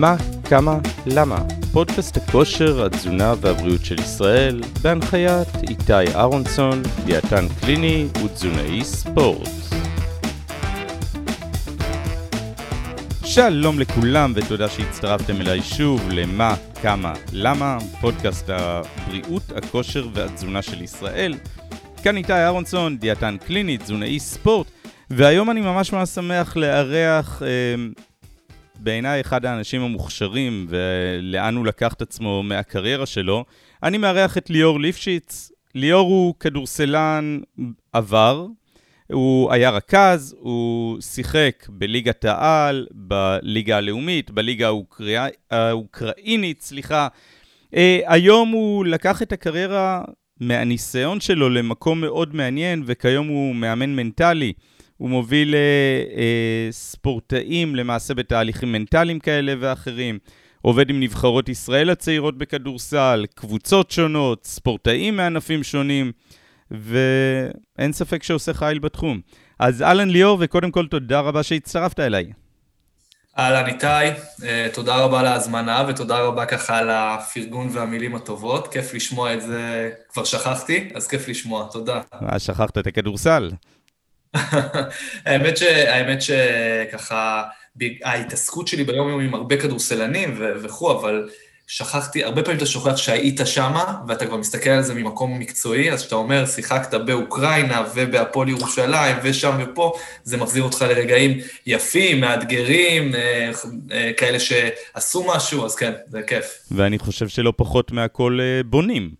מה, כמה, למה? פודקאסט הכושר, התזונה והבריאות של ישראל, בהנחיית איתי אהרונסון, דיאטן קליני ותזונאי ספורט. שלום לכולם ותודה שהצטרפתם אליי שוב למה, כמה, למה, פודקאסט הבריאות, הכושר והתזונה של ישראל. כאן איתי אהרונסון, דיאטן קליני, תזונאי ספורט, והיום אני ממש ממש שמח לארח אה, בעיניי אחד האנשים המוכשרים ולאן הוא לקח את עצמו מהקריירה שלו. אני מארח את ליאור ליפשיץ. ליאור הוא כדורסלן עבר, הוא היה רכז, הוא שיחק בליגת העל, בליגה הלאומית, בליגה האוקרא... האוקראינית, סליחה. Uh, היום הוא לקח את הקריירה מהניסיון שלו למקום מאוד מעניין, וכיום הוא מאמן מנטלי. הוא מוביל אה, אה, ספורטאים למעשה בתהליכים מנטליים כאלה ואחרים. עובד עם נבחרות ישראל הצעירות בכדורסל, קבוצות שונות, ספורטאים מענפים שונים, ואין ספק שעושה חיל בתחום. אז אהלן ליאור, וקודם כל תודה רבה שהצטרפת אליי. אהלן איתי, אה, תודה רבה על ההזמנה ותודה רבה ככה על הפרגון והמילים הטובות, כיף לשמוע את זה, כבר שכחתי, אז כיף לשמוע, תודה. מה, שכחת את הכדורסל? האמת, ש, האמת שככה, ההתעסקות שלי ביום יום עם הרבה כדורסלנים וכו', אבל שכחתי, הרבה פעמים אתה שוכח שהיית שמה, ואתה כבר מסתכל על זה ממקום מקצועי, אז כשאתה אומר, שיחקת באוקראינה ובהפועל ירושלים ושם ופה, זה מחזיר אותך לרגעים יפים, מאתגרים, אה, אה, כאלה שעשו משהו, אז כן, זה כיף. ואני חושב שלא פחות מהכל אה, בונים.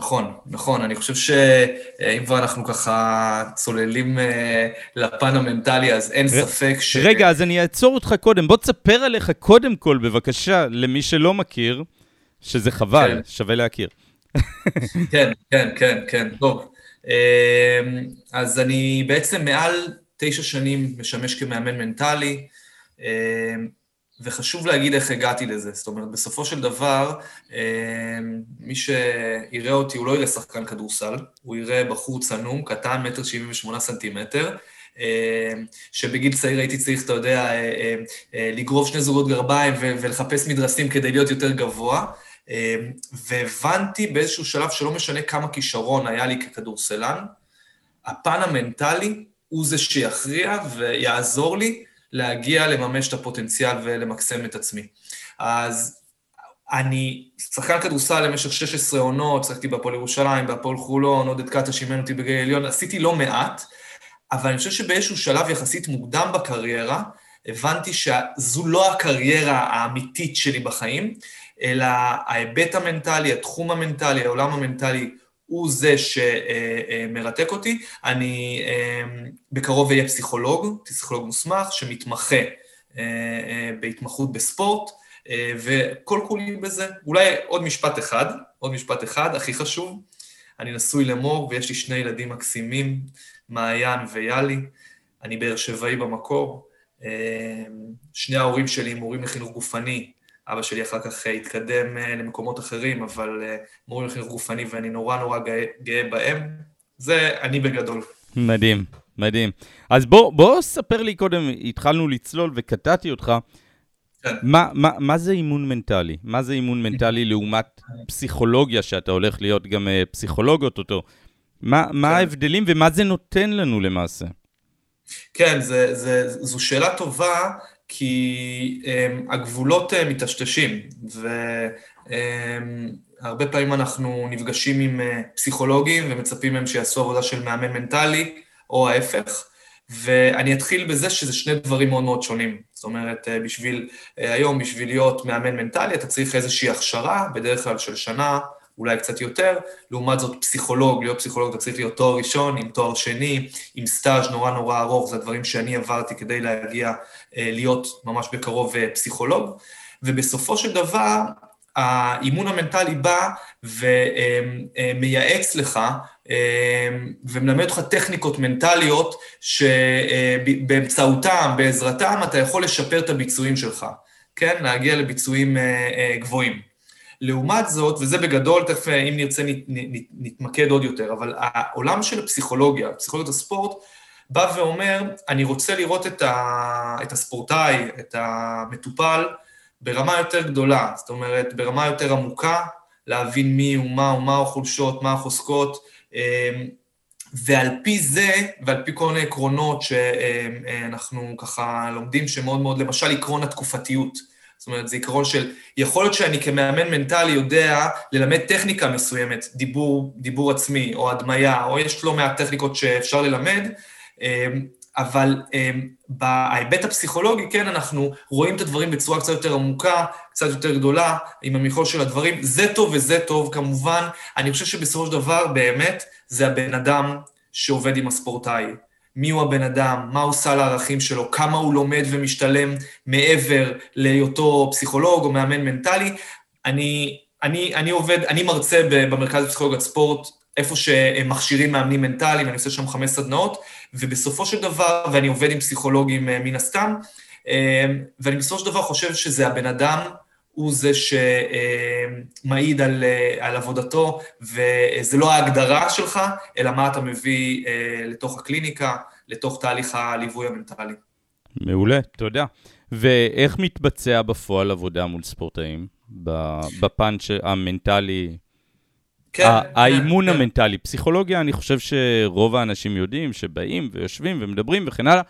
נכון, נכון, אני חושב שאם כבר אנחנו ככה צוללים אה, לפן המנטלי, אז אין ספק ש... רגע, אז אני אעצור אותך קודם. בוא תספר עליך קודם כל, בבקשה, למי שלא מכיר, שזה חבל, כן. שווה להכיר. כן, כן, כן, כן, טוב. אה, אז אני בעצם מעל תשע שנים משמש כמאמן מנטלי. אה, וחשוב להגיד איך הגעתי לזה. זאת אומרת, בסופו של דבר, אמ, מי שיראה אותי, הוא לא יראה שחקן כדורסל, הוא יראה בחור צנום, קטן, מטר שבעים ושמונה סנטימטר, אמ, שבגיל צעיר הייתי צריך, אתה יודע, אה, אה, אה, לגרוב שני זוגות גרביים ולחפש מדרסים כדי להיות יותר גבוה. והבנתי באיזשהו שלב שלא משנה כמה כישרון היה לי ככדורסלן, הפן המנטלי הוא זה שיכריע ויעזור לי להגיע לממש את הפוטנציאל ולמקסם את עצמי. אז אני שחקן כדורסל למשך 16 עונות, שחקתי בהפועל ירושלים, בהפועל חולון, עודד קאטה שימן אותי בגיא עליון, עשיתי לא מעט, אבל אני חושב שבאיזשהו שלב יחסית מוקדם בקריירה, הבנתי שזו לא הקריירה האמיתית שלי בחיים, אלא ההיבט המנטלי, התחום המנטלי, העולם המנטלי, הוא זה שמרתק אותי. אני אמ, בקרוב אהיה פסיכולוג, פסיכולוג מוסמך, שמתמחה אה, אה, בהתמחות בספורט, אה, וכל כולי בזה. אולי עוד משפט אחד, עוד משפט אחד, הכי חשוב. אני נשוי למור ויש לי שני ילדים מקסימים, מעיין ויאלי. אני באר שבעי במקור. שני ההורים שלי מורים לחינוך גופני, אבא שלי אחר כך אה, התקדם אה, למקומות אחרים, אבל אה, מורים לחינוך גופני ואני נורא נורא גאה, גאה בהם. זה אני בגדול. מדהים, מדהים. אז בוא, בוא ספר לי קודם, התחלנו לצלול וקטעתי אותך. כן. מה, מה, מה זה אימון מנטלי? מה זה אימון מנטלי לעומת פסיכולוגיה, שאתה הולך להיות גם פסיכולוג אותו? מה, מה כן. ההבדלים ומה זה נותן לנו למעשה? כן, זה, זה, זו שאלה טובה, כי um, הגבולות uh, מטשטשים, והרבה um, פעמים אנחנו נפגשים עם uh, פסיכולוגים ומצפים מהם שיעשו עבודה של מאמן מנטלי, או ההפך, ואני אתחיל בזה שזה שני דברים מאוד מאוד שונים. זאת אומרת, uh, בשביל, היום, בשביל להיות מאמן מנטלי, אתה צריך איזושהי הכשרה, בדרך כלל של שנה, אולי קצת יותר, לעומת זאת פסיכולוג, להיות פסיכולוג אתה צריך להיות תואר ראשון, עם תואר שני, עם סטאז' נורא נורא ארוך, זה הדברים שאני עברתי כדי להגיע, אה, להיות ממש בקרוב אה, פסיכולוג, ובסופו של דבר, האימון המנטלי בא ומייעץ אה, לך ומלמד אותך טכניקות מנטליות שבאמצעותם, בעזרתם, אתה יכול לשפר את הביצועים שלך, כן? להגיע לביצועים גבוהים. לעומת זאת, וזה בגדול, תכף אה, אם נרצה נת, נת, נתמקד עוד יותר, אבל העולם של הפסיכולוגיה, פסיכולוגיית הספורט, בא ואומר, אני רוצה לראות את, ה, את הספורטאי, את המטופל, ברמה יותר גדולה, זאת אומרת, ברמה יותר עמוקה, להבין מי הוא, מה הוא, מה החולשות, מה החוזקות, אמ, ועל פי זה, ועל פי כל מיני עקרונות שאנחנו ככה לומדים שמאוד מאוד, למשל עקרון התקופתיות. זאת אומרת, זה עיקרון של, יכול להיות שאני כמאמן מנטלי יודע ללמד טכניקה מסוימת, דיבור, דיבור עצמי, או הדמיה, או יש לא מעט טכניקות שאפשר ללמד, אמ, אבל אמ, בהיבט הפסיכולוגי, כן, אנחנו רואים את הדברים בצורה קצת יותר עמוקה, קצת יותר גדולה, עם המכלול של הדברים. זה טוב וזה טוב, כמובן. אני חושב שבסופו של דבר, באמת, זה הבן אדם שעובד עם הספורטאי. מי הוא הבן אדם, מה הוא סל הערכים שלו, כמה הוא לומד ומשתלם מעבר להיותו פסיכולוג או מאמן מנטלי. אני, אני, אני עובד, אני מרצה במרכז לפסיכולוגיית ספורט, איפה שהם מכשירים מאמנים מנטליים, אני עושה שם חמש סדנאות, ובסופו של דבר, ואני עובד עם פסיכולוגים אה, מן הסתם, אה, ואני בסופו של דבר חושב שזה הבן אדם, הוא זה שמעיד על, אה, על עבודתו, וזה לא ההגדרה שלך, אלא מה אתה מביא לתוך הקליניקה, לתוך תהליך הליווי המנטלי. מעולה, תודה. ואיך מתבצע בפועל עבודה מול ספורטאים, בפן המנטלי? כן, האימון כן, המנטלי. כן. פסיכולוגיה, אני חושב שרוב האנשים יודעים שבאים ויושבים ומדברים וכן הלאה.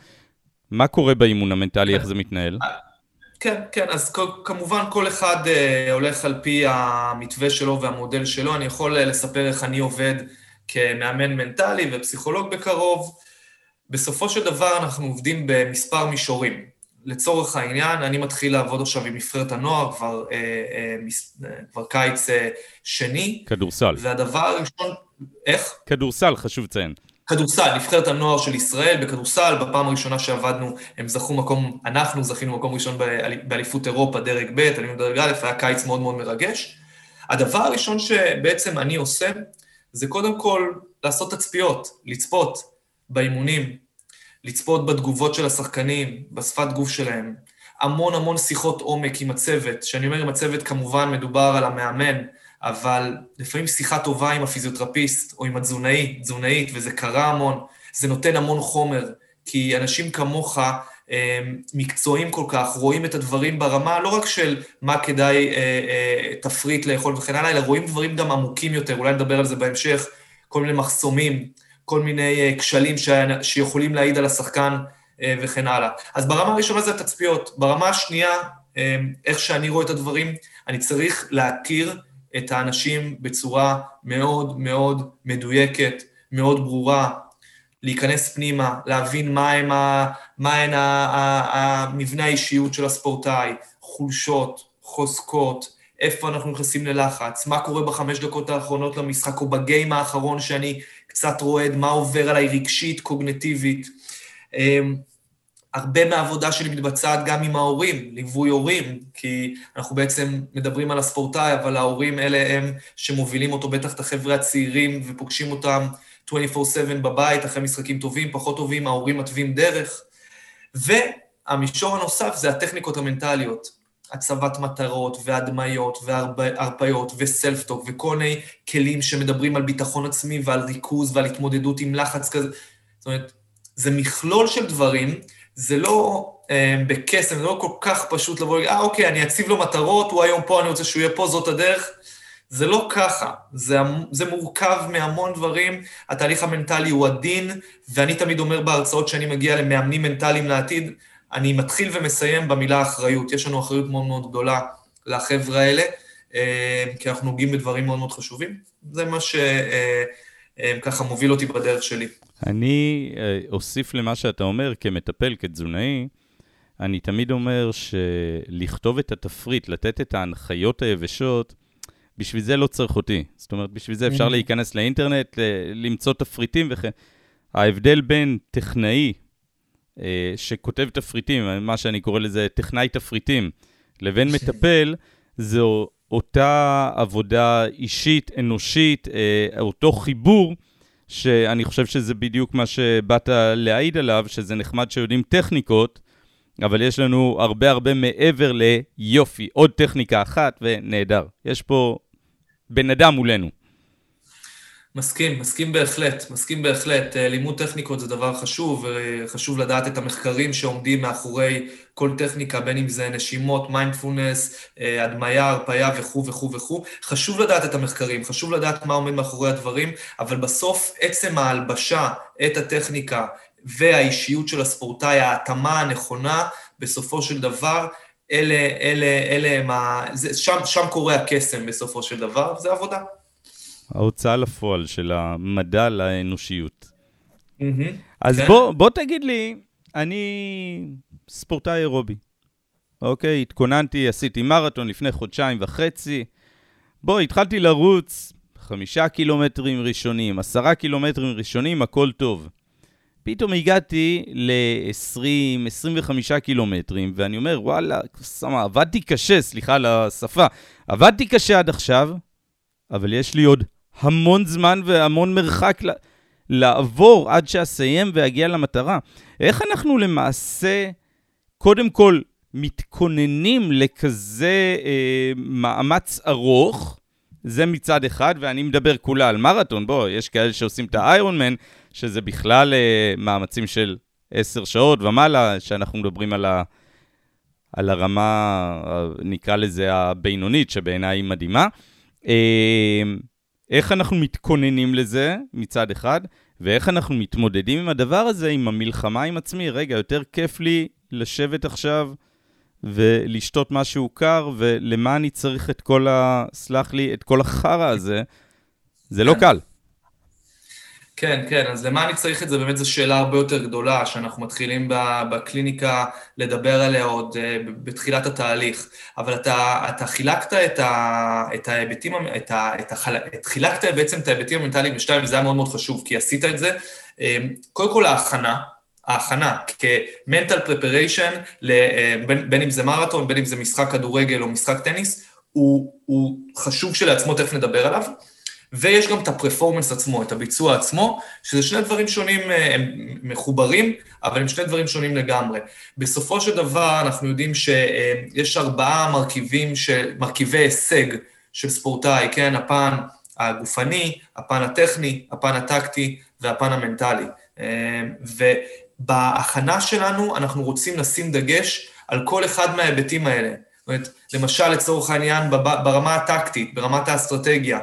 מה קורה באימון המנטלי, כן. איך זה מתנהל? כן, כן, אז כמובן כל אחד uh, הולך על פי המתווה שלו והמודל שלו. אני יכול uh, לספר איך אני עובד כמאמן מנטלי ופסיכולוג בקרוב. בסופו של דבר אנחנו עובדים במספר מישורים. לצורך העניין, אני מתחיל לעבוד עכשיו עם נבחרת הנוער כבר, אה, אה, מס, אה, כבר קיץ אה, שני. כדורסל. והדבר הראשון, איך? כדורסל, חשוב לציין. כדורסל, נבחרת הנוער של ישראל בכדורסל, בפעם הראשונה שעבדנו, הם זכו מקום, אנחנו זכינו מקום ראשון באליפות אירופה, דרג ב', עלינו דרג א', היה קיץ מאוד מאוד מרגש. הדבר הראשון שבעצם אני עושה, זה קודם כל לעשות תצפיות, לצפות באימונים, לצפות בתגובות של השחקנים, בשפת גוף שלהם, המון המון שיחות עומק עם הצוות, כשאני אומר עם הצוות כמובן מדובר על המאמן, אבל לפעמים שיחה טובה עם הפיזיותרפיסט או עם התזונאי, תזונאית, וזה קרה המון, זה נותן המון חומר, כי אנשים כמוך מקצועיים כל כך, רואים את הדברים ברמה לא רק של מה כדאי אה, אה, תפריט לאכול וכן הלאה, אלא רואים דברים גם עמוקים יותר, אולי נדבר על זה בהמשך, כל מיני מחסומים, כל מיני אה, כשלים שיכולים להעיד על השחקן אה, וכן הלאה. אז ברמה הראשונה זה התצפיות. ברמה השנייה, אה, איך שאני רואה את הדברים, אני צריך להכיר את האנשים בצורה מאוד מאוד מדויקת, מאוד ברורה, להיכנס פנימה, להבין מה הם ה, מה הן המבנה האישיות של הספורטאי, חולשות, חוזקות, איפה אנחנו נכנסים ללחץ, מה קורה בחמש דקות האחרונות למשחק, או בגיים האחרון שאני קצת רועד, מה עובר עליי רגשית, קוגנטיבית. הרבה מהעבודה שלי מתבצעת גם עם ההורים, ליווי הורים, כי אנחנו בעצם מדברים על הספורטאי, אבל ההורים אלה הם שמובילים אותו, בטח את החבר'ה הצעירים, ופוגשים אותם 24/7 בבית, אחרי משחקים טובים, פחות טובים, ההורים מתווים דרך. והמישור הנוסף זה הטכניקות המנטליות. הצבת מטרות והדמיות והרפיות וסלפטוק וכל מיני כלים שמדברים על ביטחון עצמי ועל ריכוז ועל התמודדות עם לחץ כזה. זאת אומרת, זה מכלול של דברים, זה לא אה, בקסם, זה לא כל כך פשוט לבוא ולהגיד, אה, אוקיי, אני אציב לו מטרות, הוא היום פה, אני רוצה שהוא יהיה פה, זאת הדרך. זה לא ככה, זה, זה מורכב מהמון דברים, התהליך המנטלי הוא עדין, ואני תמיד אומר בהרצאות שאני מגיע למאמנים מנטליים לעתיד, אני מתחיל ומסיים במילה אחריות. יש לנו אחריות מאוד מאוד גדולה לחבר'ה האלה, אה, כי אנחנו נוגעים בדברים מאוד מאוד חשובים. זה מה שככה אה, אה, מוביל אותי בדרך שלי. אני אוסיף למה שאתה אומר, כמטפל, כתזונאי, אני תמיד אומר שלכתוב את התפריט, לתת את ההנחיות היבשות, בשביל זה לא צריך אותי. זאת אומרת, בשביל זה אפשר mm-hmm. להיכנס לאינטרנט, למצוא תפריטים וכן. ההבדל בין טכנאי אה, שכותב תפריטים, מה שאני קורא לזה טכנאי תפריטים, לבין מטפל, זו אותה עבודה אישית, אנושית, אה, אותו חיבור, שאני חושב שזה בדיוק מה שבאת להעיד עליו, שזה נחמד שיודעים טכניקות, אבל יש לנו הרבה הרבה מעבר ליופי, עוד טכניקה אחת ונהדר. יש פה בן אדם מולנו. מסכים, מסכים בהחלט, מסכים בהחלט. אה, לימוד טכניקות זה דבר חשוב, וחשוב לדעת את המחקרים שעומדים מאחורי כל טכניקה, בין אם זה נשימות, מיינדפולנס, אה, הדמיה, הרפאיה וכו' וכו' וכו'. חשוב לדעת את המחקרים, חשוב לדעת מה עומד מאחורי הדברים, אבל בסוף עצם ההלבשה, את הטכניקה והאישיות של הספורטאי, ההתאמה הנכונה, בסופו של דבר, אלה, אלה, אלה הם ה... שם, שם קורה הקסם בסופו של דבר, זה עבודה. ההוצאה לפועל של המדע לאנושיות. Mm-hmm, אז כן. בוא, בוא תגיד לי, אני ספורטאי אירובי, אוקיי? התכוננתי, עשיתי מרתון לפני חודשיים וחצי. בוא, התחלתי לרוץ חמישה קילומטרים ראשונים, עשרה קילומטרים ראשונים, הכל טוב. פתאום הגעתי ל-20-25 קילומטרים, ואני אומר, וואלה, סמה, עבדתי קשה, סליחה על השפה, עבדתי קשה עד עכשיו, אבל יש לי עוד המון זמן והמון מרחק לעבור עד שאסיים ואגיע למטרה. איך אנחנו למעשה, קודם כל, מתכוננים לכזה אה, מאמץ ארוך, זה מצד אחד, ואני מדבר כולה על מרתון, בוא, יש כאלה שעושים את האיירון מן, שזה בכלל אה, מאמצים של עשר שעות ומעלה, שאנחנו מדברים על, ה, על הרמה, נקרא לזה הבינונית, שבעיניי היא מדהימה. אה, איך אנחנו מתכוננים לזה מצד אחד, ואיך אנחנו מתמודדים עם הדבר הזה, עם המלחמה עם עצמי. רגע, יותר כיף לי לשבת עכשיו ולשתות משהו קר, ולמה אני צריך את כל ה... סלח לי, את כל החרא הזה? זה לא קל. כן, כן, אז למה אני צריך את זה? באמת זו שאלה הרבה יותר גדולה, שאנחנו מתחילים בקליניקה לדבר עליה עוד אה, בתחילת התהליך. אבל אתה, אתה חילקת את, ה, את ההיבטים, את ה, את החל, את, חילקת בעצם את ההיבטים המנטליים בשתיים, וזה היה מאוד מאוד חשוב, כי עשית את זה. אה, קודם כל ההכנה, ההכנה כ-mental preparation, אה, בין, אם זה מרתון, בין אם זה משחק כדורגל או משחק טניס, הוא, הוא חשוב שלעצמו, תכף נדבר עליו. ויש גם את הפרפורמנס עצמו, את הביצוע עצמו, שזה שני דברים שונים, אה, הם מחוברים, אבל הם שני דברים שונים לגמרי. בסופו של דבר, אנחנו יודעים שיש ארבעה מרכיבים, של, מרכיבי הישג של ספורטאי, כן? הפן הגופני, הפן הטכני, הפן הטקטי והפן המנטלי. אה, ובהכנה שלנו אנחנו רוצים לשים דגש על כל אחד מההיבטים האלה. זאת אומרת, למשל, לצורך העניין, ברמה הטקטית, ברמת האסטרטגיה,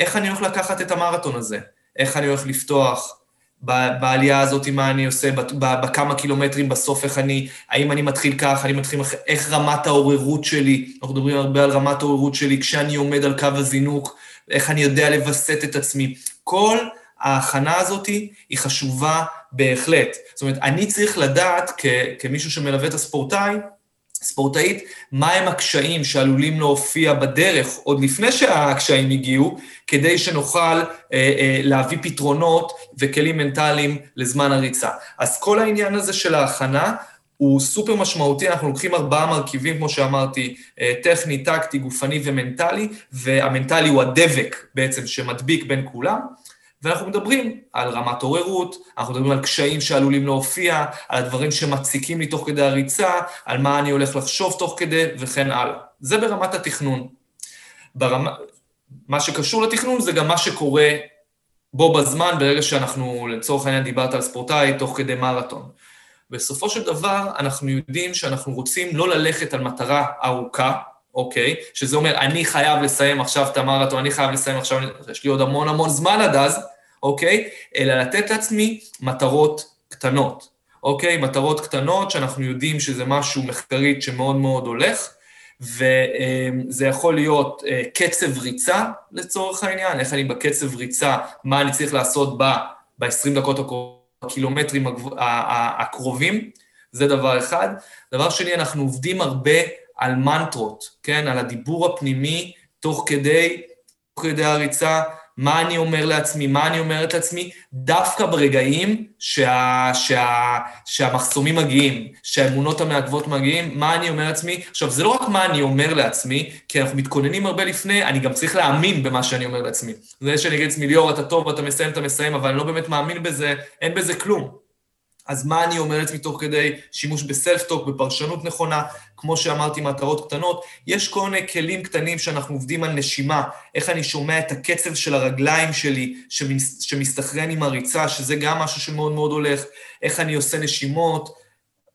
איך אני הולך לקחת את המרתון הזה? איך אני הולך לפתוח? בעלייה הזאת, מה אני עושה, בכמה קילומטרים בסוף, איך אני, האם אני מתחיל כך, אני מתחיל, איך רמת העוררות שלי, אנחנו מדברים הרבה על רמת העוררות שלי כשאני עומד על קו הזינוק, איך אני יודע לווסת את עצמי. כל ההכנה הזאת היא חשובה בהחלט. זאת אומרת, אני צריך לדעת, כ, כמישהו שמלווה את הספורטאי, ספורטאית, מהם הקשיים שעלולים להופיע בדרך, עוד לפני שהקשיים הגיעו, כדי שנוכל אה, אה, להביא פתרונות וכלים מנטליים לזמן הריצה. אז כל העניין הזה של ההכנה הוא סופר משמעותי, אנחנו לוקחים ארבעה מרכיבים, כמו שאמרתי, אה, טכני, טקטי, גופני ומנטלי, והמנטלי הוא הדבק בעצם שמדביק בין כולם. ואנחנו מדברים על רמת עוררות, אנחנו מדברים על קשיים שעלולים להופיע, על הדברים שמציקים לי תוך כדי הריצה, על מה אני הולך לחשוב תוך כדי, וכן הלאה. זה ברמת התכנון. ברמה, מה שקשור לתכנון זה גם מה שקורה בו בזמן, ברגע שאנחנו, לצורך העניין דיברת על ספורטאי, תוך כדי מרתון. בסופו של דבר, אנחנו יודעים שאנחנו רוצים לא ללכת על מטרה ארוכה, אוקיי? שזה אומר, אני חייב לסיים עכשיו את המרתון, אני חייב לסיים עכשיו, יש לי עוד המון המון זמן עד אז, אוקיי? אלא לתת לעצמי מטרות קטנות, אוקיי? מטרות קטנות שאנחנו יודעים שזה משהו מחקרית שמאוד מאוד הולך, וזה יכול להיות אה, קצב ריצה לצורך העניין, איך אני בקצב ריצה, מה אני צריך לעשות ב-20 דקות הקילומטרים הקרובים, זה דבר אחד. דבר שני, אנחנו עובדים הרבה על מנטרות, כן? על הדיבור הפנימי תוך כדי, תוך כדי הריצה, מה אני אומר לעצמי, מה אני אומרת לעצמי, דווקא ברגעים שה, שה, שהמחסומים מגיעים, שהאמונות המעכבות מגיעים, מה אני אומר לעצמי. עכשיו, זה לא רק מה אני אומר לעצמי, כי אנחנו מתכוננים הרבה לפני, אני גם צריך להאמין במה שאני אומר לעצמי. זה שאני אגיד לעצמי, ליאור, אתה טוב, אתה מסיים, אתה מסיים, אבל אני לא באמת מאמין בזה, אין בזה כלום. אז מה אני אומר לעצמי תוך כדי שימוש בסלף-טוק, בפרשנות נכונה, כמו שאמרתי, מטרות קטנות. יש כל מיני כלים קטנים שאנחנו עובדים על נשימה, איך אני שומע את הקצב של הרגליים שלי שמסתכרן עם הריצה, שזה גם משהו שמאוד מאוד הולך, איך אני עושה נשימות,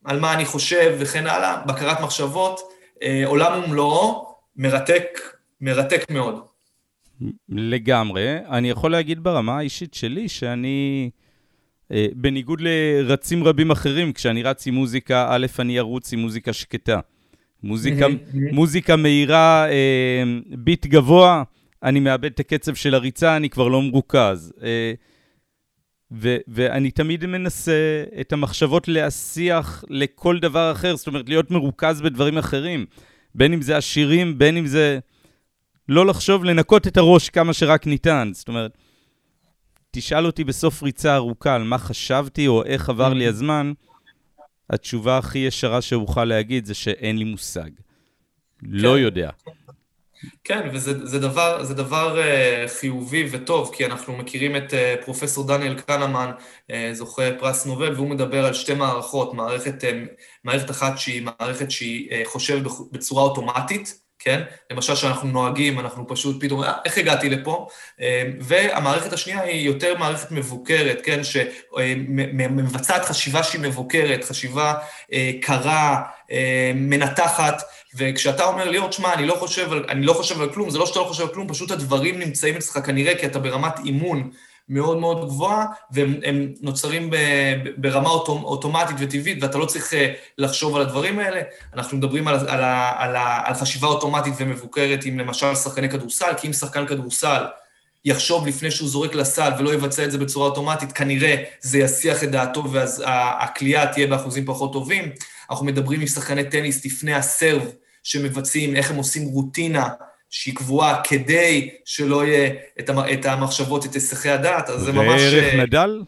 על מה אני חושב וכן הלאה, בקרת מחשבות, אה, עולם ומלואו, מרתק, מרתק מאוד. לגמרי. אני יכול להגיד ברמה האישית שלי שאני... אה, בניגוד לרצים רבים אחרים, כשאני רץ עם מוזיקה, א', אני ארוץ עם מוזיקה שקטה. מוזיקה, מוזיקה מהירה, אה, ביט גבוה, אני מאבד את הקצב של הריצה, אני כבר לא מרוכז. אה, ו- ואני תמיד מנסה את המחשבות להסיח לכל דבר אחר, זאת אומרת, להיות מרוכז בדברים אחרים. בין אם זה השירים, בין אם זה לא לחשוב, לנקות את הראש כמה שרק ניתן. זאת אומרת, תשאל אותי בסוף ריצה ארוכה על מה חשבתי או איך עבר לי הזמן, התשובה הכי ישרה שאוכל להגיד זה שאין לי מושג. לא כן. יודע. כן, וזה זה דבר, זה דבר uh, חיובי וטוב, כי אנחנו מכירים את uh, פרופסור דניאל קנמן, uh, זוכה פרס נובל, והוא מדבר על שתי מערכות, מערכת, uh, מערכת אחת שהיא מערכת שהיא uh, חושבת בצורה אוטומטית, כן? למשל שאנחנו נוהגים, אנחנו פשוט פתאום, אה, איך הגעתי לפה? אה, והמערכת השנייה היא יותר מערכת מבוקרת, כן? שמבצעת חשיבה שהיא מבוקרת, חשיבה אה, קרה, מנתחת, וכשאתה אומר לי, תשמע, אני לא אני לא חושב על כלום, זה לא שאתה לא חושב על כלום, פשוט הדברים נמצאים אצלך כנראה כי אתה ברמת אימון. מאוד מאוד גבוהה, והם נוצרים ברמה אוטומטית וטבעית, ואתה לא צריך אה, לחשוב על הדברים האלה. אנחנו מדברים על, על, על, על חשיבה אוטומטית ומבוקרת עם למשל שחקני כדורסל, כי אם שחקן כדורסל יחשוב לפני שהוא זורק לסל ולא יבצע את זה בצורה אוטומטית, כנראה זה יסיח את דעתו ואז הכלייה תהיה באחוזים פחות טובים. אנחנו מדברים עם שחקני טניס לפני הסרב שמבצעים, איך הם עושים רוטינה שהיא קבועה כדי שלא יהיה את, המ, את המחשבות, את היסחי הדעת, אז זה ממש... וערך אה, נדל?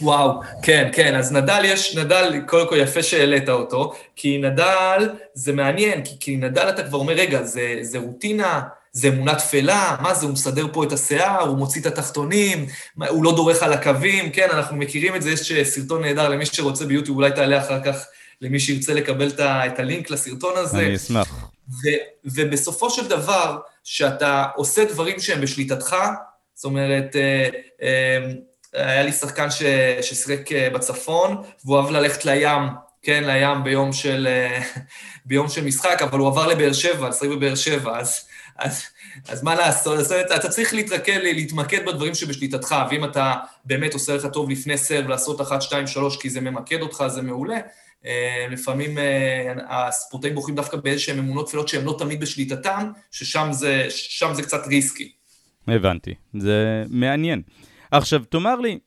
וואו, כן, כן, אז נדל יש, נדל, קודם כל יפה שהעלית אותו, כי נדל זה מעניין, כי, כי נדל אתה כבר אומר, רגע, זה, זה רוטינה, זה אמונה תפלה, מה זה, הוא מסדר פה את השיער, הוא מוציא את התחתונים, הוא לא דורך על הקווים, כן, אנחנו מכירים את זה, יש סרטון נהדר למי שרוצה ביוטיוב, אולי תעלה אחר כך למי שירצה לקבל את הלינק לסרטון הזה. אני אשמח. ו- ובסופו של דבר, שאתה עושה דברים שהם בשליטתך, זאת אומרת, אה, אה, היה לי שחקן ש- ששיחק אה, בצפון, והוא אוהב ללכת לים, כן, לים ביום של, ביום של משחק, אבל הוא עבר לבאר שבע, לשחק בבאר שבע, אז, אז, אז מה לעשות? אז אתה צריך להתרכז, להתמקד בדברים שבשליטתך, ואם אתה באמת עושה לך טוב לפני סרב לעשות אחת, שתיים, שלוש, כי זה ממקד אותך, זה מעולה, לפעמים אה, הספורטאים בוחרים דווקא באיזשהם אמונות תפילות שהן לא תמיד בשליטתם, ששם זה, זה קצת ריסקי. הבנתי, זה מעניין. עכשיו, תאמר לי,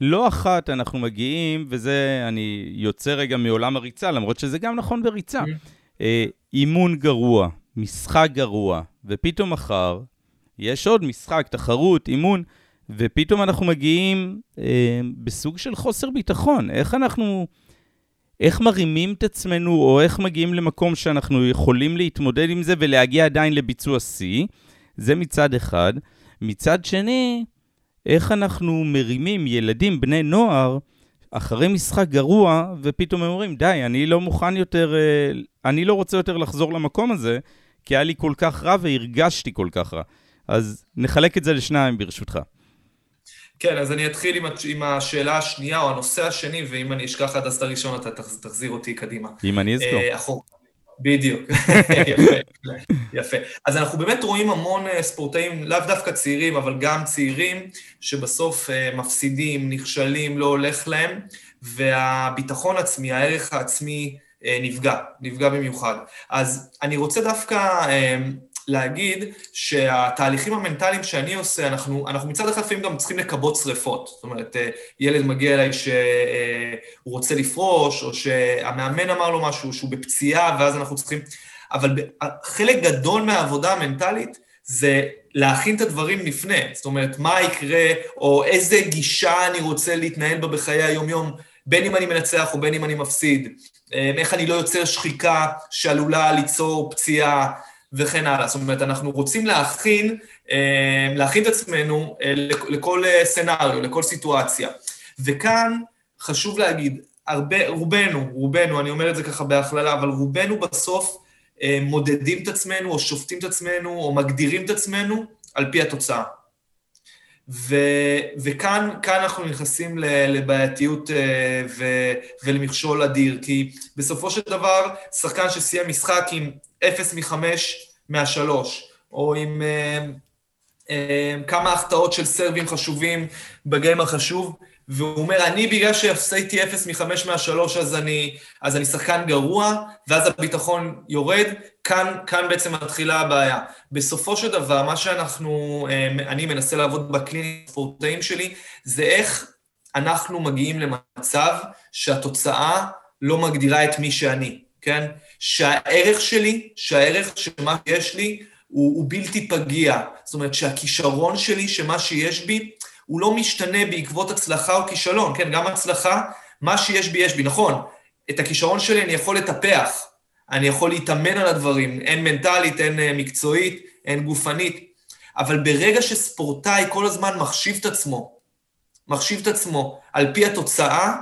לא אחת אנחנו מגיעים, וזה, אני יוצא רגע מעולם הריצה, למרות שזה גם נכון בריצה. Mm-hmm. אה, אימון גרוע, משחק גרוע, ופתאום מחר יש עוד משחק, תחרות, אימון, ופתאום אנחנו מגיעים אה, בסוג של חוסר ביטחון. איך אנחנו איך מרימים את עצמנו, או איך מגיעים למקום שאנחנו יכולים להתמודד עם זה ולהגיע עדיין לביצוע שיא, זה מצד אחד. מצד שני, איך אנחנו מרימים ילדים, בני נוער, אחרי משחק גרוע, ופתאום הם אומרים, די, אני לא מוכן יותר, אה, אני לא רוצה יותר לחזור למקום הזה, כי היה לי כל כך רע והרגשתי כל כך רע. אז נחלק את זה לשניים, ברשותך. כן, אז אני אתחיל עם, עם השאלה השנייה, או הנושא השני, ואם אני אשכח עד אז את הראשון, אתה תחזיר אותי קדימה. אם אני אזכור. אה, אחור. בדיוק, יפה, יפה. אז אנחנו באמת רואים המון אה, ספורטאים, לאו דווקא צעירים, אבל גם צעירים, שבסוף אה, מפסידים, נכשלים, לא הולך להם, והביטחון עצמי, הערך העצמי נפגע, נפגע במיוחד. אז אני רוצה דווקא להגיד שהתהליכים המנטליים שאני עושה, אנחנו, אנחנו מצד אחד לפעמים גם צריכים לכבות שריפות. זאת אומרת, אה, ילד מגיע אליי שהוא רוצה לפרוש, או שהמאמן אמר לו משהו, שהוא בפציעה, ואז אנחנו צריכים... אבל חלק גדול מהעבודה המנטלית זה להכין את הדברים לפני. זאת אומרת, מה יקרה, או איזה גישה אני רוצה להתנהל בה בחיי היום-יום, בין אם אני מנצח או בין אם אני מפסיד. אה, איך אני לא יוצר שחיקה שעלולה ליצור פציעה. וכן הלאה. זאת אומרת, אנחנו רוצים להכין, אה, להכין את עצמנו אה, לכל אה, סצנריו, לכל סיטואציה. וכאן חשוב להגיד, הרבה, רובנו, רובנו, אני אומר את זה ככה בהכללה, אבל רובנו בסוף מודדים את עצמנו, או שופטים את עצמנו, או מגדירים את עצמנו על פי התוצאה. ו, וכאן אנחנו נכנסים לבעייתיות אה, ו, ולמכשול אדיר, כי בסופו של דבר, שחקן שסיים משחק עם 0 מ-5 מהשלוש, או עם אה, אה, כמה החטאות של סרבים חשובים בגיים החשוב, והוא אומר, אני בגלל שהפסדתי 0 מ-5 מהשלוש, אז אני, אז אני שחקן גרוע, ואז הביטחון יורד, כאן, כאן בעצם מתחילה הבעיה. בסופו של דבר, מה שאנחנו, אה, אני מנסה לעבוד בקליניקה הספורטאים שלי, זה איך אנחנו מגיעים למצב שהתוצאה לא מגדירה את מי שאני, כן? שהערך שלי, שהערך של מה שיש לי, הוא, הוא בלתי פגיע. זאת אומרת שהכישרון שלי, שמה שיש בי, הוא לא משתנה בעקבות הצלחה או כישלון, כן? גם הצלחה, מה שיש בי, יש בי. נכון, את הכישרון שלי אני יכול לטפח, אני יכול להתאמן על הדברים, הן מנטלית, הן אה, מקצועית, הן גופנית, אבל ברגע שספורטאי כל הזמן מחשיב את עצמו, מחשיב את עצמו על פי התוצאה,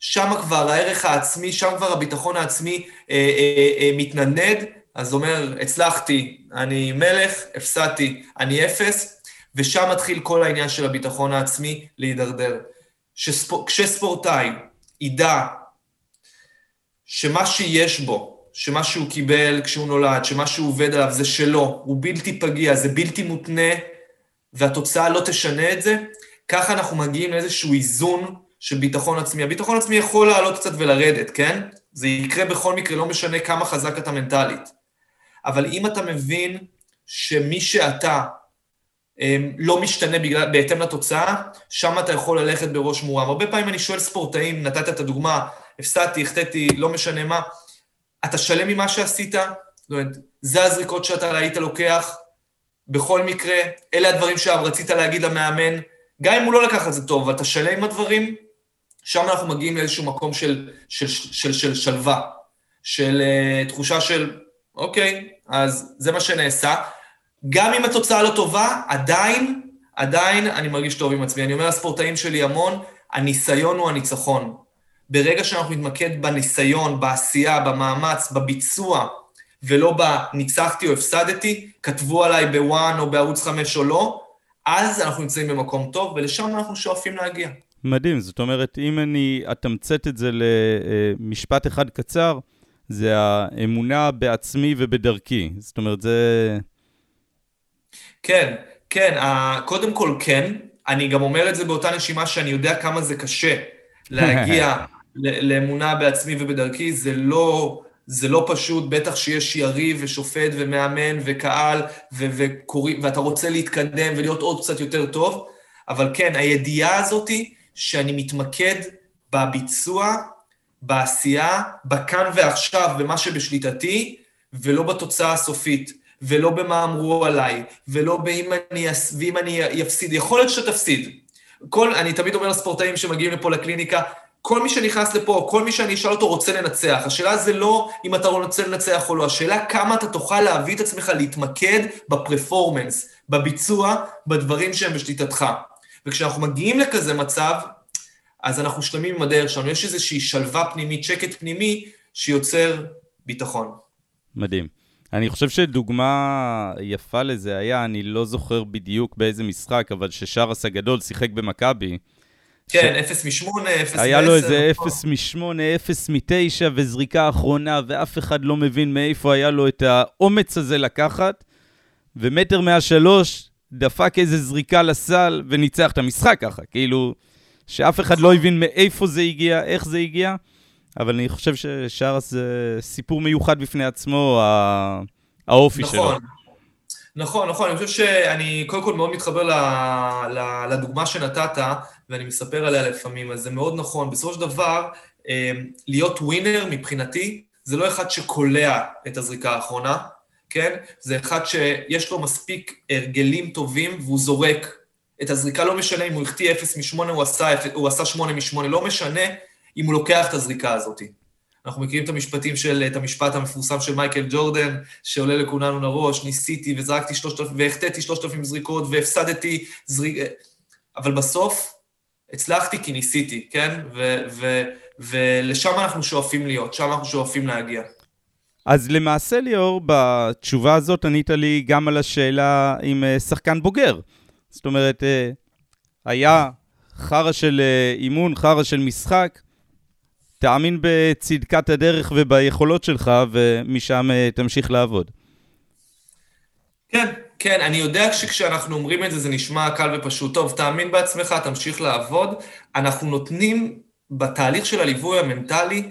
שם כבר הערך העצמי, שם כבר הביטחון העצמי אה, אה, אה, מתנדנד, אז אומר, הצלחתי, אני מלך, הפסדתי, אני אפס, ושם מתחיל כל העניין של הביטחון העצמי להידרדר. שספור, כשספורטאי ידע שמה שיש בו, שמה שהוא קיבל כשהוא נולד, שמה שהוא עובד עליו זה שלו, הוא בלתי פגיע, זה בלתי מותנה, והתוצאה לא תשנה את זה, ככה אנחנו מגיעים לאיזשהו איזון של ביטחון עצמי. הביטחון עצמי יכול לעלות קצת ולרדת, כן? זה יקרה בכל מקרה, לא משנה כמה חזק אתה מנטלית. אבל אם אתה מבין שמי שאתה לא משתנה בגלל, בהתאם לתוצאה, שם אתה יכול ללכת בראש מורם. הרבה פעמים אני שואל ספורטאים, נתת את הדוגמה, הפסדתי, החטאתי, לא משנה מה, אתה שלם ממה שעשית? זאת אומרת, זה הזריקות שאתה היית לוקח, בכל מקרה, אלה הדברים שרצית להגיד למאמן, גם אם הוא לא לקח את זה טוב, ואתה שלם עם הדברים, שם אנחנו מגיעים לאיזשהו מקום של, של, של, של, של שלווה, של uh, תחושה של, אוקיי, אז זה מה שנעשה. גם אם התוצאה לא טובה, עדיין, עדיין אני מרגיש טוב עם עצמי. אני אומר לספורטאים שלי המון, הניסיון הוא הניצחון. ברגע שאנחנו נתמקד בניסיון, בעשייה, במאמץ, בביצוע, ולא בניצחתי או הפסדתי, כתבו עליי בוואן או בערוץ 5 או לא, אז אנחנו נמצאים במקום טוב, ולשם אנחנו שואפים להגיע. מדהים, זאת אומרת, אם אני אתמצת את זה למשפט אחד קצר, זה האמונה בעצמי ובדרכי. זאת אומרת, זה... כן, כן, קודם כל כן. אני גם אומר את זה באותה נשימה שאני יודע כמה זה קשה להגיע לאמונה בעצמי ובדרכי, זה לא, זה לא פשוט, בטח שיש יריב ושופט ומאמן וקהל, ו- וקורא, ואתה רוצה להתקדם ולהיות עוד קצת יותר טוב, אבל כן, הידיעה הזאתי שאני מתמקד בביצוע, בעשייה, בכאן ועכשיו, במה שבשליטתי, ולא בתוצאה הסופית, ולא במה אמרו עליי, ולא באם אני, ואם אני אפסיד. יכול להיות שאתה תפסיד. כל, אני תמיד אומר לספורטאים שמגיעים לפה לקליניקה, כל מי שנכנס לפה, כל מי שאני אשאל אותו רוצה לנצח. השאלה זה לא אם אתה רוצה לנצח או לא, השאלה כמה אתה תוכל להביא את עצמך להתמקד בפרפורמנס, בביצוע, בדברים שהם בשליטתך. וכשאנחנו מגיעים לכזה מצב, אז אנחנו שלמים עם הדרך שלנו. יש איזושהי שלווה פנימית, שקט פנימי, שיוצר ביטחון. מדהים. אני חושב שדוגמה יפה לזה היה, אני לא זוכר בדיוק באיזה משחק, אבל ששרס הגדול שיחק במכבי. כן, ש... 0 מ-8, 0 מ-10. היה לו איזה 0 מ-8, 0 מ-9 וזריקה אחרונה, ואף אחד לא מבין מאיפה היה לו את האומץ הזה לקחת. ומטר מהשלוש דפק איזה זריקה לסל וניצח את המשחק ככה. כאילו, שאף אחד לא הבין מאיפה זה הגיע, איך זה הגיע. אבל אני חושב ששרס זה סיפור מיוחד בפני עצמו, האופי נכון. שלו. נכון, נכון, אני חושב שאני קודם כל מאוד מתחבר ל, ל, לדוגמה שנתת, ואני מספר עליה לפעמים, אז זה מאוד נכון. בסופו של דבר, אמ, להיות ווינר מבחינתי, זה לא אחד שקולע את הזריקה האחרונה, כן? זה אחד שיש לו מספיק הרגלים טובים והוא זורק את הזריקה, לא משנה אם הוא החטיא 0 מ-8, הוא הוא עשה 8 מ-8, לא משנה אם הוא לוקח את הזריקה הזאת. אנחנו מכירים את המשפטים של, את המשפט המפורסם של מייקל ג'ורדן, שעולה לכולנו לראש, ניסיתי וזרקתי שלושת אלפים, והחטאתי שלושת אלפים זריקות, והפסדתי זריק... אבל בסוף, הצלחתי כי ניסיתי, כן? ו- ו- ולשם אנחנו שואפים להיות, שם אנחנו שואפים להגיע. אז למעשה, ליאור, בתשובה הזאת ענית לי גם על השאלה עם אה, שחקן בוגר. זאת אומרת, אה, היה חרא של אה, אימון, חרא של משחק, תאמין בצדקת הדרך וביכולות שלך, ומשם תמשיך לעבוד. כן, כן, אני יודע שכשאנחנו אומרים את זה, זה נשמע קל ופשוט. טוב, תאמין בעצמך, תמשיך לעבוד. אנחנו נותנים בתהליך של הליווי המנטלי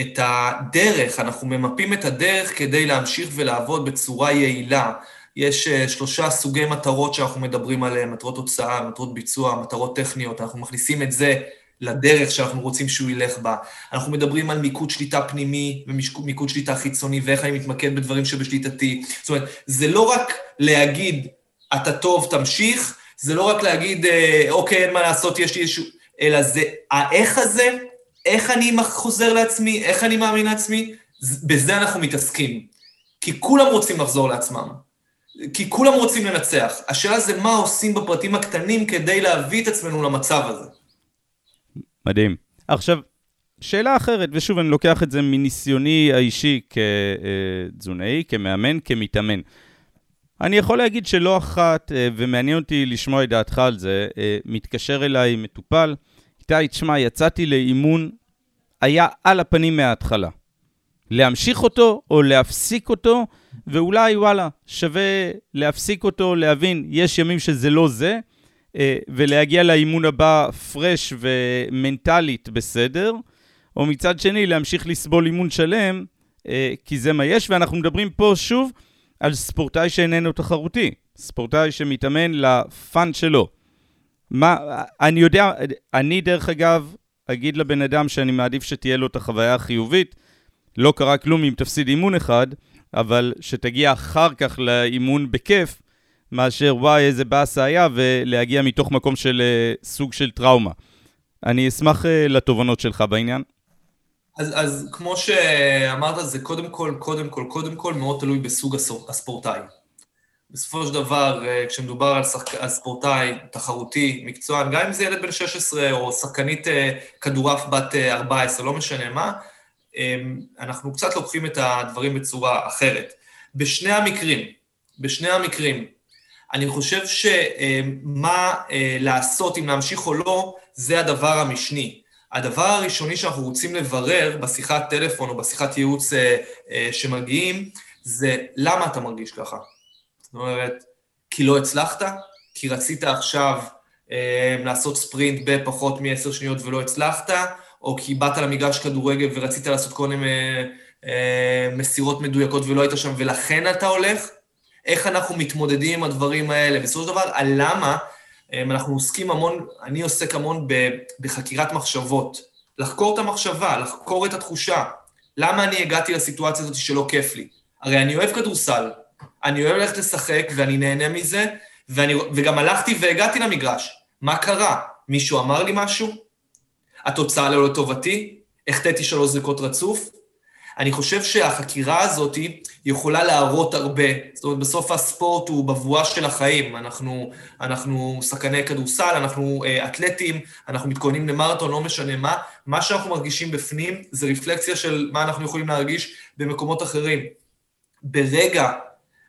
את הדרך, אנחנו ממפים את הדרך כדי להמשיך ולעבוד בצורה יעילה. יש uh, שלושה סוגי מטרות שאנחנו מדברים עליהן, מטרות הוצאה, מטרות ביצוע, מטרות טכניות, אנחנו מכניסים את זה לדרך שאנחנו רוצים שהוא ילך בה. אנחנו מדברים על מיקוד שליטה פנימי ומיקוד שליטה חיצוני, ואיך אני מתמקד בדברים שבשליטתי. זאת אומרת, זה לא רק להגיד, אתה טוב, תמשיך, זה לא רק להגיד, אה, אוקיי, אין מה לעשות, יש לי איזשהו... אלא זה האיך הזה, איך אני חוזר לעצמי, איך אני מאמין לעצמי, בזה אנחנו מתעסקים. כי כולם רוצים לחזור לעצמם. כי כולם רוצים לנצח. השאלה זה מה עושים בפרטים הקטנים כדי להביא את עצמנו למצב הזה. מדהים. עכשיו, שאלה אחרת, ושוב, אני לוקח את זה מניסיוני האישי כתזונאי, כמאמן, כמתאמן. אני יכול להגיד שלא אחת, אה, ומעניין אותי לשמוע את דעתך על זה, אה, מתקשר אליי מטופל, איתי, תשמע, יצאתי לאימון, היה על הפנים מההתחלה. להמשיך אותו או להפסיק אותו, ואולי, וואלה, שווה להפסיק אותו, להבין, יש ימים שזה לא זה, ולהגיע לאימון הבא פרש ומנטלית בסדר, או מצד שני, להמשיך לסבול אימון שלם, כי זה מה יש, ואנחנו מדברים פה שוב על ספורטאי שאיננו תחרותי, ספורטאי שמתאמן לפאן שלו. מה, אני יודע, אני דרך אגב, אגיד לבן אדם שאני מעדיף שתהיה לו את החוויה החיובית, לא קרה כלום אם תפסיד אימון אחד, אבל שתגיע אחר כך לאימון בכיף, מאשר וואי איזה באסה היה, ולהגיע מתוך מקום של uh, סוג של טראומה. אני אשמח uh, לתובנות שלך בעניין. אז, אז כמו שאמרת, זה קודם כל, קודם כל, קודם כל מאוד תלוי בסוג הספורטאי. בסופו של דבר, אה, כשמדובר על, שחק... על ספורטאי תחרותי, מקצוען, גם אם זה ילד בן 16 או שחקנית אה, כדורעף בת 14, אה, לא משנה מה, אנחנו קצת לוקחים את הדברים בצורה אחרת. בשני המקרים, בשני המקרים, אני חושב שמה לעשות, אם להמשיך או לא, זה הדבר המשני. הדבר הראשוני שאנחנו רוצים לברר בשיחת טלפון או בשיחת ייעוץ אה, אה, שמגיעים, זה למה אתה מרגיש ככה. זאת אומרת, כי לא הצלחת? כי רצית עכשיו אה, לעשות ספרינט בפחות מ-10 שניות ולא הצלחת? או כי באת למגרש כדורגל ורצית לעשות כל מיני אה, אה, מסירות מדויקות ולא היית שם ולכן אתה הולך? איך אנחנו מתמודדים עם הדברים האלה? בסופו של דבר, הלמה אמ, אנחנו עוסקים המון, אני עוסק המון בחקירת מחשבות. לחקור את המחשבה, לחקור את התחושה. למה אני הגעתי לסיטואציה הזאת שלא כיף לי? הרי אני אוהב כדורסל, אני אוהב ללכת לשחק ואני נהנה מזה, ואני, וגם הלכתי והגעתי למגרש. מה קרה? מישהו אמר לי משהו? התוצאה לא לטובתי? החטאתי שלוש זריקות רצוף? אני חושב שהחקירה הזאת יכולה להראות הרבה. זאת אומרת, בסוף הספורט הוא בבואה של החיים. אנחנו, אנחנו שחקני כדורסל, אנחנו אה, אתלטים, אנחנו מתכוננים למרתון, לא משנה מה. מה שאנחנו מרגישים בפנים זה רפלקציה של מה אנחנו יכולים להרגיש במקומות אחרים. ברגע,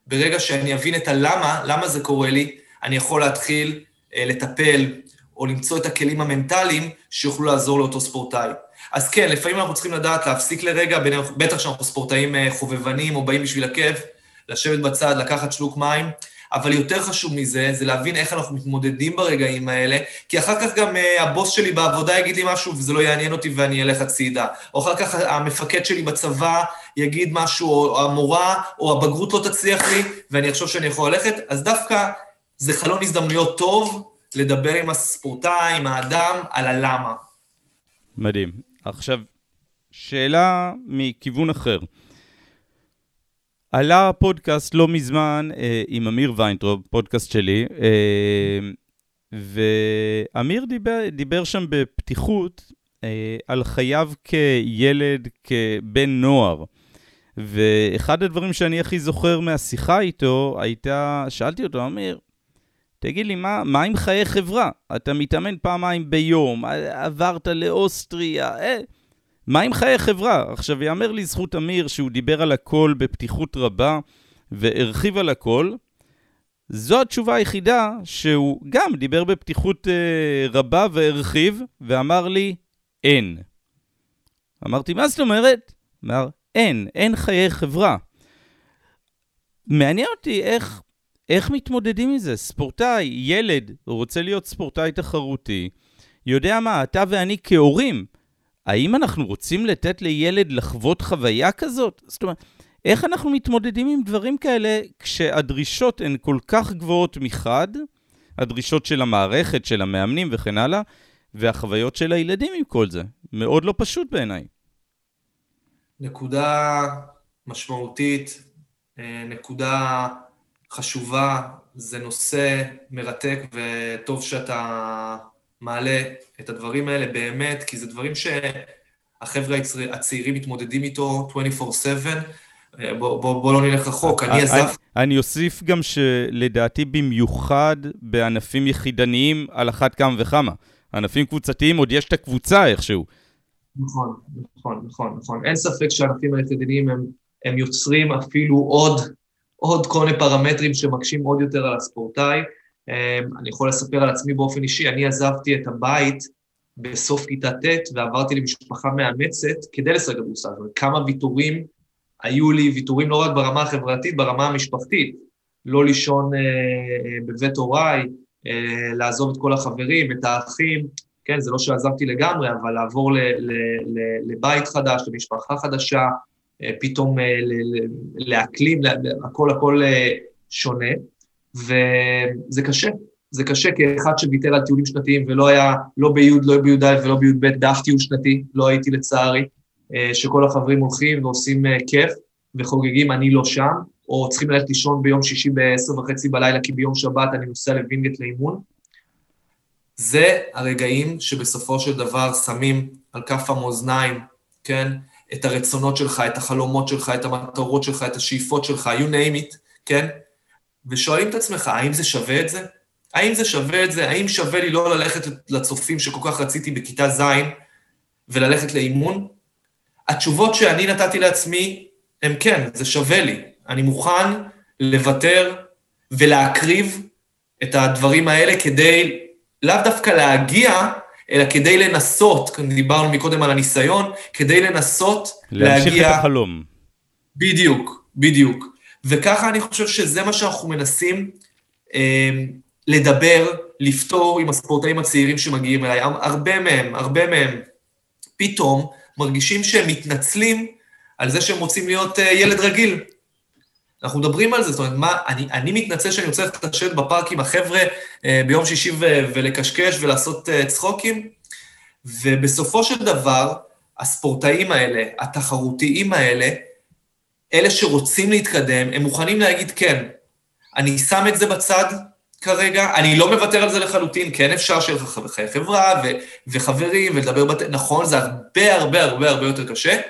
ברגע שאני אבין את הלמה, למה זה קורה לי, אני יכול להתחיל אה, לטפל או למצוא את הכלים המנטליים שיוכלו לעזור לאותו ספורטאי. אז כן, לפעמים אנחנו צריכים לדעת להפסיק לרגע, בטח כשאנחנו ספורטאים אה, חובבנים או באים בשביל הכיף, לשבת בצד, לקחת שלוק מים, אבל יותר חשוב מזה, זה להבין איך אנחנו מתמודדים ברגעים האלה, כי אחר כך גם uh, הבוס שלי בעבודה יגיד לי משהו וזה לא יעניין אותי ואני אלך הצידה. או אחר כך המפקד שלי בצבא יגיד משהו, או המורה, או הבגרות לא תצליח לי, ואני אחשוב שאני יכול ללכת, אז דווקא זה חלון הזדמנויות טוב לדבר עם הספורטאי, עם האדם, על הלמה. מדהים. עכשיו, שאלה מכיוון אחר. עלה פודקאסט לא מזמן אה, עם אמיר ויינטרוב, פודקאסט שלי, אה, ואמיר דיבר, דיבר שם בפתיחות אה, על חייו כילד, כבן נוער. ואחד הדברים שאני הכי זוכר מהשיחה איתו הייתה, שאלתי אותו, אמיר, תגיד לי, מה, מה עם חיי חברה? אתה מתאמן פעמיים ביום, עברת לאוסטריה, אה, מה עם חיי חברה? עכשיו, יאמר לזכות אמיר שהוא דיבר על הכל בפתיחות רבה והרחיב על הכל. זו התשובה היחידה שהוא גם דיבר בפתיחות אה, רבה והרחיב, ואמר לי, אין. אמרתי, מה זאת אומרת? אמר, אין, אין חיי חברה. מעניין אותי איך, איך מתמודדים עם זה. ספורטאי, ילד, רוצה להיות ספורטאי תחרותי, יודע מה, אתה ואני כהורים, האם אנחנו רוצים לתת לילד לחוות חוויה כזאת? זאת אומרת, איך אנחנו מתמודדים עם דברים כאלה כשהדרישות הן כל כך גבוהות מחד, הדרישות של המערכת, של המאמנים וכן הלאה, והחוויות של הילדים עם כל זה? מאוד לא פשוט בעיניי. נקודה משמעותית, אה, נקודה חשובה, זה נושא מרתק וטוב שאתה מעלה את הדברים האלה באמת, כי זה דברים שהחבר'ה הצעירים מתמודדים איתו 24/7. אה, בוא, בוא, בוא לא נלך רחוק, אני עזב... אני, אני אוסיף גם שלדעתי במיוחד בענפים יחידניים על אחת כמה וכמה. ענפים קבוצתיים עוד יש את הקבוצה איכשהו. נכון, נכון, נכון, נכון. אין ספק שהענפים היחידניים הם, הם יוצרים אפילו עוד, עוד כל מיני פרמטרים שמקשים עוד יותר על הספורטאי. אמ, אני יכול לספר על עצמי באופן אישי, אני עזבתי את הבית בסוף כיתה ט' ועברתי למשפחה מאמצת כדי לשחק כדורסל. כמה ויתורים היו לי, ויתורים לא רק ברמה החברתית, ברמה המשפחתית. לא לישון אה, אה, בבית הוריי, אה, לעזוב את כל החברים, את האחים, כן, זה לא שעזבתי לגמרי, אבל לעבור ל, ל, ל, לבית חדש, למשפחה חדשה, פתאום אה, ל, ל, להקלים, הכל הכל אה, שונה. וזה קשה. זה קשה כאחד שוויתר על טיולים שנתיים ולא היה, לא בי', לא בי"א ולא בי"ב, דף טיול שנתי, לא הייתי לצערי, אה, שכל החברים הולכים ועושים אה, כיף וחוגגים, אני לא שם, או צריכים ללכת לישון ביום שישי בעשר וחצי בלילה, כי ביום שבת אני נוסע לווינגייט לאימון. זה הרגעים שבסופו של דבר שמים על כף המאזניים, כן? את הרצונות שלך, את החלומות שלך, את המטרות שלך, את השאיפות שלך, you name it, כן? ושואלים את עצמך, האם זה שווה את זה? האם זה שווה את זה? האם שווה לי לא ללכת לצופים שכל כך רציתי בכיתה ז' וללכת לאימון? התשובות שאני נתתי לעצמי הם כן, זה שווה לי. אני מוכן לוותר ולהקריב את הדברים האלה כדי לאו דווקא להגיע, אלא כדי לנסות, דיברנו מקודם על הניסיון, כדי לנסות להגיע... להמשיך את החלום. בדיוק, בדיוק. וככה אני חושב שזה מה שאנחנו מנסים אה, לדבר, לפתור עם הספורטאים הצעירים שמגיעים אליי. הרבה מהם, הרבה מהם, פתאום מרגישים שהם מתנצלים על זה שהם רוצים להיות אה, ילד רגיל. אנחנו מדברים על זה, זאת אומרת, מה, אני, אני מתנצל שאני רוצה לשבת בפארק עם החבר'ה אה, ביום שישי ו, ולקשקש ולעשות אה, צחוקים, ובסופו של דבר, הספורטאים האלה, התחרותיים האלה, אלה שרוצים להתקדם, הם מוכנים להגיד כן. אני שם את זה בצד כרגע, אני לא מוותר על זה לחלוטין, כן אפשר שיהיה לך חברה ו- וחברים ולדבר בת... נכון, זה הרבה הרבה הרבה הרבה יותר קשה,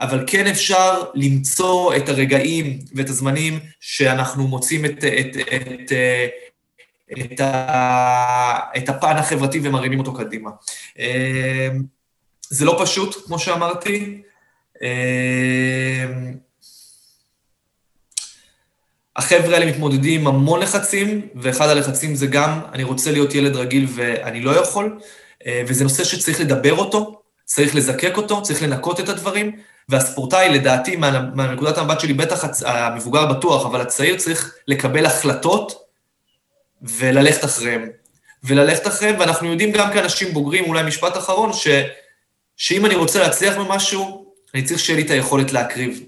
אבל כן אפשר למצוא את הרגעים ואת הזמנים שאנחנו מוצאים את, את, את, את, את, הפן החברתי ומרימים אותו קדימה. זה לא פשוט, כמו שאמרתי. החבר'ה האלה מתמודדים עם המון לחצים, ואחד הלחצים זה גם, אני רוצה להיות ילד רגיל ואני לא יכול, וזה נושא שצריך לדבר אותו, צריך לזקק אותו, צריך לנקות את הדברים, והספורטאי, לדעתי, מהנקודת המבט שלי, בטח המבוגר בטוח, אבל הצעיר צריך לקבל החלטות וללכת אחריהם. וללכת אחריהם, ואנחנו יודעים גם כאנשים בוגרים, אולי משפט אחרון, ש, שאם אני רוצה להצליח במשהו, אני צריך שיהיה לי את היכולת להקריב.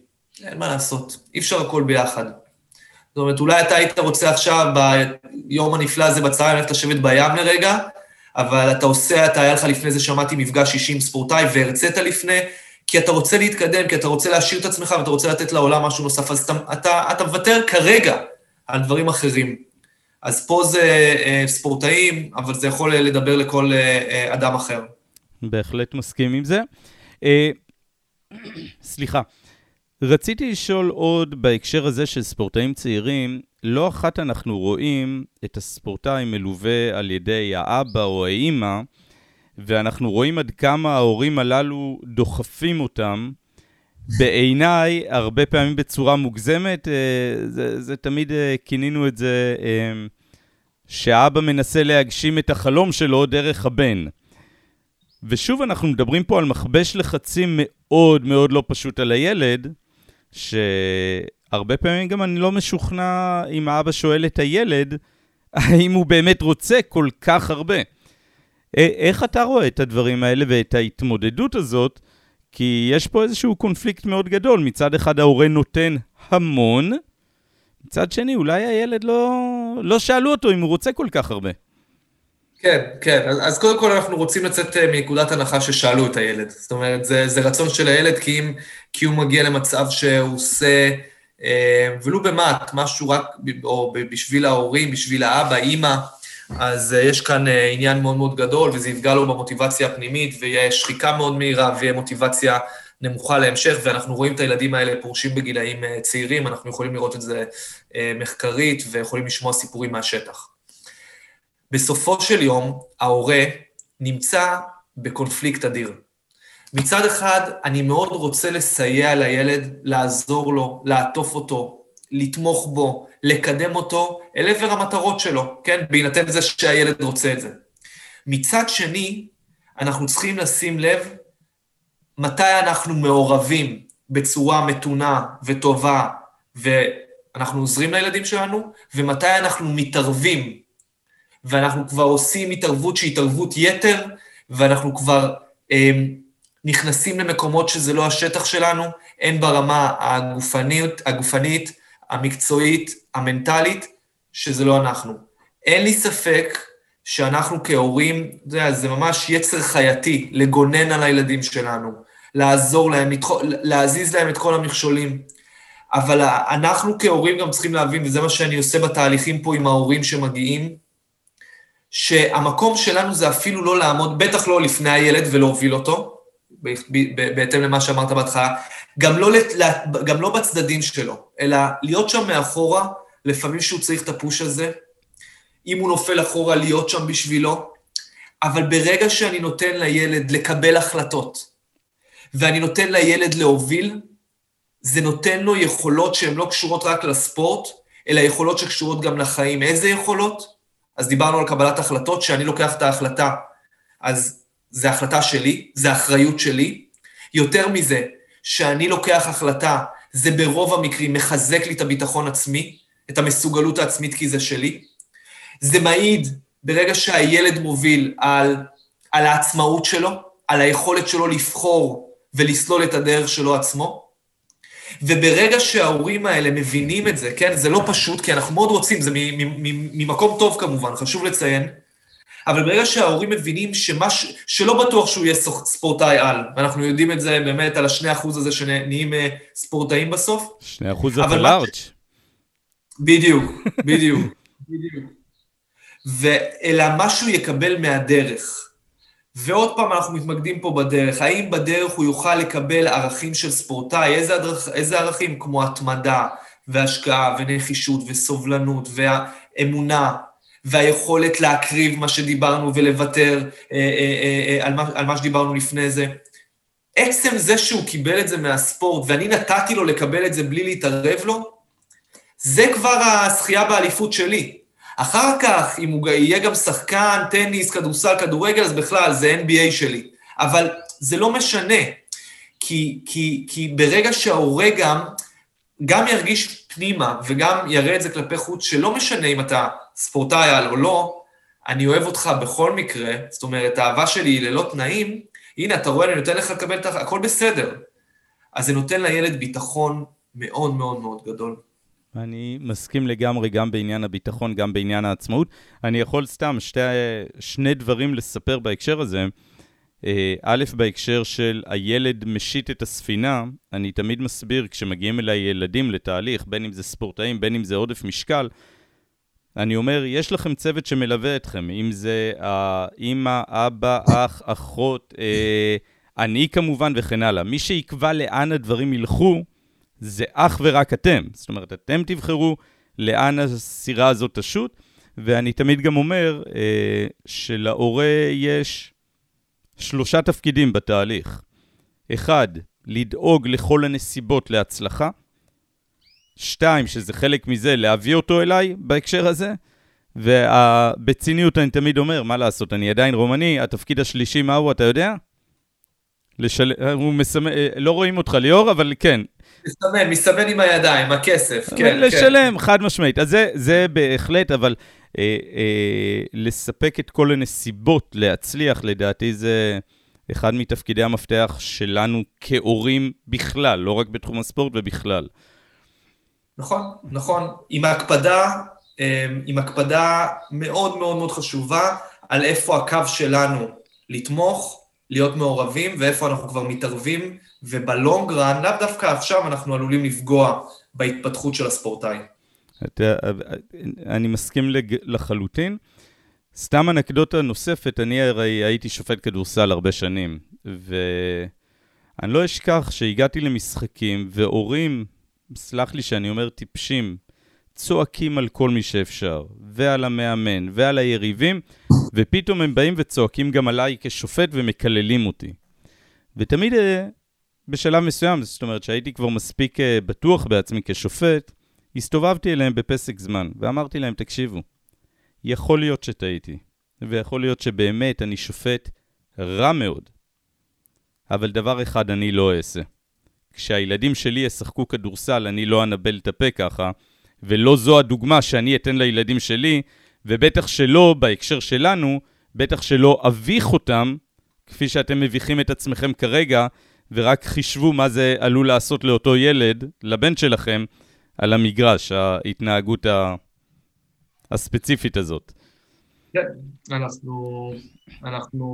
אין מה לעשות, אי אפשר הכל ביחד. זאת אומרת, אולי אתה היית רוצה עכשיו, ביום הנפלא הזה בצהריים, ללכת לשבת בים לרגע, אבל אתה עושה, אתה היה לך לפני זה, שמעתי מפגש אישי עם ספורטאי, והרצית לפני, כי אתה רוצה להתקדם, כי אתה רוצה להשאיר את עצמך ואתה רוצה לתת לעולם משהו נוסף, אז אתה, אתה, אתה מוותר כרגע על דברים אחרים. אז פה זה אה, ספורטאים, אבל זה יכול לדבר לכל אה, אה, אדם אחר. בהחלט מסכים עם זה. אה, סליחה. רציתי לשאול עוד בהקשר הזה של ספורטאים צעירים, לא אחת אנחנו רואים את הספורטאי מלווה על ידי האבא או האימא, ואנחנו רואים עד כמה ההורים הללו דוחפים אותם. בעיניי, הרבה פעמים בצורה מוגזמת, אה, זה, זה תמיד אה, כינינו את זה אה, שהאבא מנסה להגשים את החלום שלו דרך הבן. ושוב, אנחנו מדברים פה על מכבש לחצים מאוד מאוד לא פשוט על הילד, שהרבה פעמים גם אני לא משוכנע אם האבא שואל את הילד, האם הוא באמת רוצה כל כך הרבה. איך אתה רואה את הדברים האלה ואת ההתמודדות הזאת? כי יש פה איזשהו קונפליקט מאוד גדול. מצד אחד ההורה נותן המון, מצד שני אולי הילד לא, לא שאלו אותו אם הוא רוצה כל כך הרבה. כן, כן. אז, אז קודם כל אנחנו רוצים לצאת אה, מנקודת הנחה ששאלו את הילד. זאת אומרת, זה, זה רצון של הילד כי, אם, כי הוא מגיע למצב שהוא עושה, אה, ולו במעט, משהו רק, או בשביל ההורים, בשביל האבא, אימא, אז אה, יש כאן אה, עניין מאוד מאוד גדול, וזה יפגע לו במוטיבציה הפנימית, ויהיה שחיקה מאוד מהירה, ויהיה מוטיבציה נמוכה להמשך, ואנחנו רואים את הילדים האלה פורשים בגילאים אה, צעירים, אנחנו יכולים לראות את זה מחקרית, ויכולים לשמוע סיפורים מהשטח. בסופו של יום, ההורה נמצא בקונפליקט אדיר. מצד אחד, אני מאוד רוצה לסייע לילד, לעזור לו, לעטוף אותו, לתמוך בו, לקדם אותו אל עבר המטרות שלו, כן? בהינתן זה שהילד רוצה את זה. מצד שני, אנחנו צריכים לשים לב מתי אנחנו מעורבים בצורה מתונה וטובה, ואנחנו עוזרים לילדים שלנו, ומתי אנחנו מתערבים, ואנחנו כבר עושים התערבות שהיא התערבות יתר, ואנחנו כבר אה, נכנסים למקומות שזה לא השטח שלנו, הן ברמה הגופנית, הגופנית המקצועית, המנטלית, שזה לא אנחנו. אין לי ספק שאנחנו כהורים, אתה יודע, זה ממש יצר חייתי לגונן על הילדים שלנו, לעזור להם, להזיז להם את כל המכשולים. אבל אנחנו כהורים גם צריכים להבין, וזה מה שאני עושה בתהליכים פה עם ההורים שמגיעים, שהמקום שלנו זה אפילו לא לעמוד, בטח לא לפני הילד ולהוביל אותו, בהתאם למה שאמרת בהתחלה, גם לא, גם לא בצדדים שלו, אלא להיות שם מאחורה, לפעמים שהוא צריך את הפוש הזה, אם הוא נופל אחורה, להיות שם בשבילו, אבל ברגע שאני נותן לילד לקבל החלטות, ואני נותן לילד להוביל, זה נותן לו יכולות שהן לא קשורות רק לספורט, אלא יכולות שקשורות גם לחיים. איזה יכולות? אז דיברנו על קבלת החלטות, שאני לוקח את ההחלטה, אז זה החלטה שלי, זה אחריות שלי. יותר מזה, שאני לוקח החלטה, זה ברוב המקרים מחזק לי את הביטחון עצמי, את המסוגלות העצמית כי זה שלי. זה מעיד ברגע שהילד מוביל על, על העצמאות שלו, על היכולת שלו לבחור ולסלול את הדרך שלו עצמו. וברגע שההורים האלה מבינים את זה, כן, זה לא פשוט, כי אנחנו מאוד רוצים, זה ממקום טוב כמובן, חשוב לציין, אבל ברגע שההורים מבינים שמש, שלא בטוח שהוא יהיה ספורטאי על, ואנחנו יודעים את זה באמת על השני אחוז הזה שנהיים אה, ספורטאים בסוף. שני אחוז זה לארג'. בדיוק, בדיוק, בדיוק. אלא מה שהוא יקבל מהדרך. ועוד פעם אנחנו מתמקדים פה בדרך. האם בדרך הוא יוכל לקבל ערכים של ספורטאי? איזה, הדרך, איזה ערכים? כמו התמדה, והשקעה, ונחישות, וסובלנות, והאמונה, והיכולת להקריב מה שדיברנו ולוותר אה, אה, אה, על, מה, על מה שדיברנו לפני זה. עצם זה שהוא קיבל את זה מהספורט, ואני נתתי לו לקבל את זה בלי להתערב לו, זה כבר הזכייה באליפות שלי. אחר כך, אם הוא יהיה גם שחקן, טניס, כדורסל, כדורגל, אז בכלל, זה NBA שלי. אבל זה לא משנה, כי, כי, כי ברגע שההורה גם, גם ירגיש פנימה וגם יראה את זה כלפי חוץ, שלא משנה אם אתה ספורטאי על או לא, אני אוהב אותך בכל מקרה, זאת אומרת, האהבה שלי היא ללא תנאים, הנה, אתה רואה, אני נותן לך לקבל את הכל בסדר. אז זה נותן לילד ביטחון מאוד מאוד מאוד גדול. אני מסכים לגמרי גם בעניין הביטחון, גם בעניין העצמאות. אני יכול סתם שתי, שני דברים לספר בהקשר הזה. אה, א', בהקשר של הילד משיט את הספינה, אני תמיד מסביר כשמגיעים אליי ילדים לתהליך, בין אם זה ספורטאים, בין אם זה עודף משקל, אני אומר, יש לכם צוות שמלווה אתכם, אם זה האימא, אבא, אח, אחות, אה, אני כמובן וכן הלאה. מי שיקבע לאן הדברים ילכו, זה אך ורק אתם. זאת אומרת, אתם תבחרו לאן הסירה הזאת תשוט, ואני תמיד גם אומר אה, שלהורה יש שלושה תפקידים בתהליך. אחד, לדאוג לכל הנסיבות להצלחה. שתיים, שזה חלק מזה, להביא אותו אליי בהקשר הזה. ובציניות אני תמיד אומר, מה לעשות, אני עדיין רומני, התפקיד השלישי מהו, אתה יודע? לשל... הוא מסמן, לא רואים אותך ליאור, אבל כן. מסמן, מסמן עם הידיים, הכסף, כן. כן. לשלם, כן. חד משמעית. אז זה, זה בהחלט, אבל אה, אה, לספק את כל הנסיבות להצליח, לדעתי זה אחד מתפקידי המפתח שלנו כהורים בכלל, לא רק בתחום הספורט ובכלל. נכון, נכון. עם ההקפדה, אה, עם הקפדה מאוד מאוד מאוד חשובה על איפה הקו שלנו לתמוך, להיות מעורבים, ואיפה אנחנו כבר מתערבים, ובלונג רן, לאו דווקא עכשיו אנחנו עלולים לפגוע בהתפתחות של הספורטאי. אתה, אני מסכים לחלוטין. סתם אנקדוטה נוספת, אני הרי הייתי שופט כדורסל הרבה שנים, ואני לא אשכח שהגעתי למשחקים, והורים, סלח לי שאני אומר טיפשים, צועקים על כל מי שאפשר, ועל המאמן, ועל היריבים, ופתאום הם באים וצועקים גם עליי כשופט ומקללים אותי. ותמיד אה, בשלב מסוים, זאת אומרת שהייתי כבר מספיק אה, בטוח בעצמי כשופט, הסתובבתי אליהם בפסק זמן, ואמרתי להם, תקשיבו, יכול להיות שטעיתי, ויכול להיות שבאמת אני שופט רע מאוד, אבל דבר אחד אני לא אעשה. כשהילדים שלי ישחקו כדורסל, אני לא אנבל את הפה ככה, ולא זו הדוגמה שאני אתן לילדים שלי, ובטח שלא, בהקשר שלנו, בטח שלא אביך אותם, כפי שאתם מביכים את עצמכם כרגע, ורק חישבו מה זה עלול לעשות לאותו ילד, לבן שלכם, על המגרש, ההתנהגות הספציפית הזאת. כן, אנחנו, אנחנו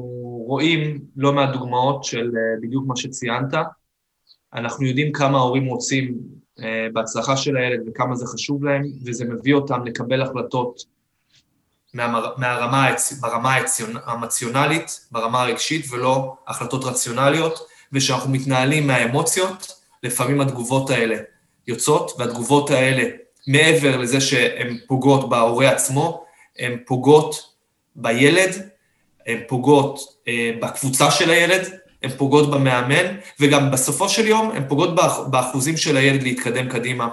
רואים לא מעט דוגמאות של אה, בדיוק מה שציינת. אנחנו יודעים כמה ההורים רוצים אה, בהצלחה של הילד וכמה זה חשוב להם, וזה מביא אותם לקבל החלטות מהרמה, ברמה האמציונלית, ברמה הרגשית, ולא החלטות רציונליות, ושאנחנו מתנהלים מהאמוציות, לפעמים התגובות האלה יוצאות, והתגובות האלה, מעבר לזה שהן פוגעות בהורה עצמו, הן פוגעות בילד, הן פוגעות אה, בקבוצה של הילד, הן פוגעות במאמן, וגם בסופו של יום הן פוגעות באחוזים של הילד להתקדם קדימה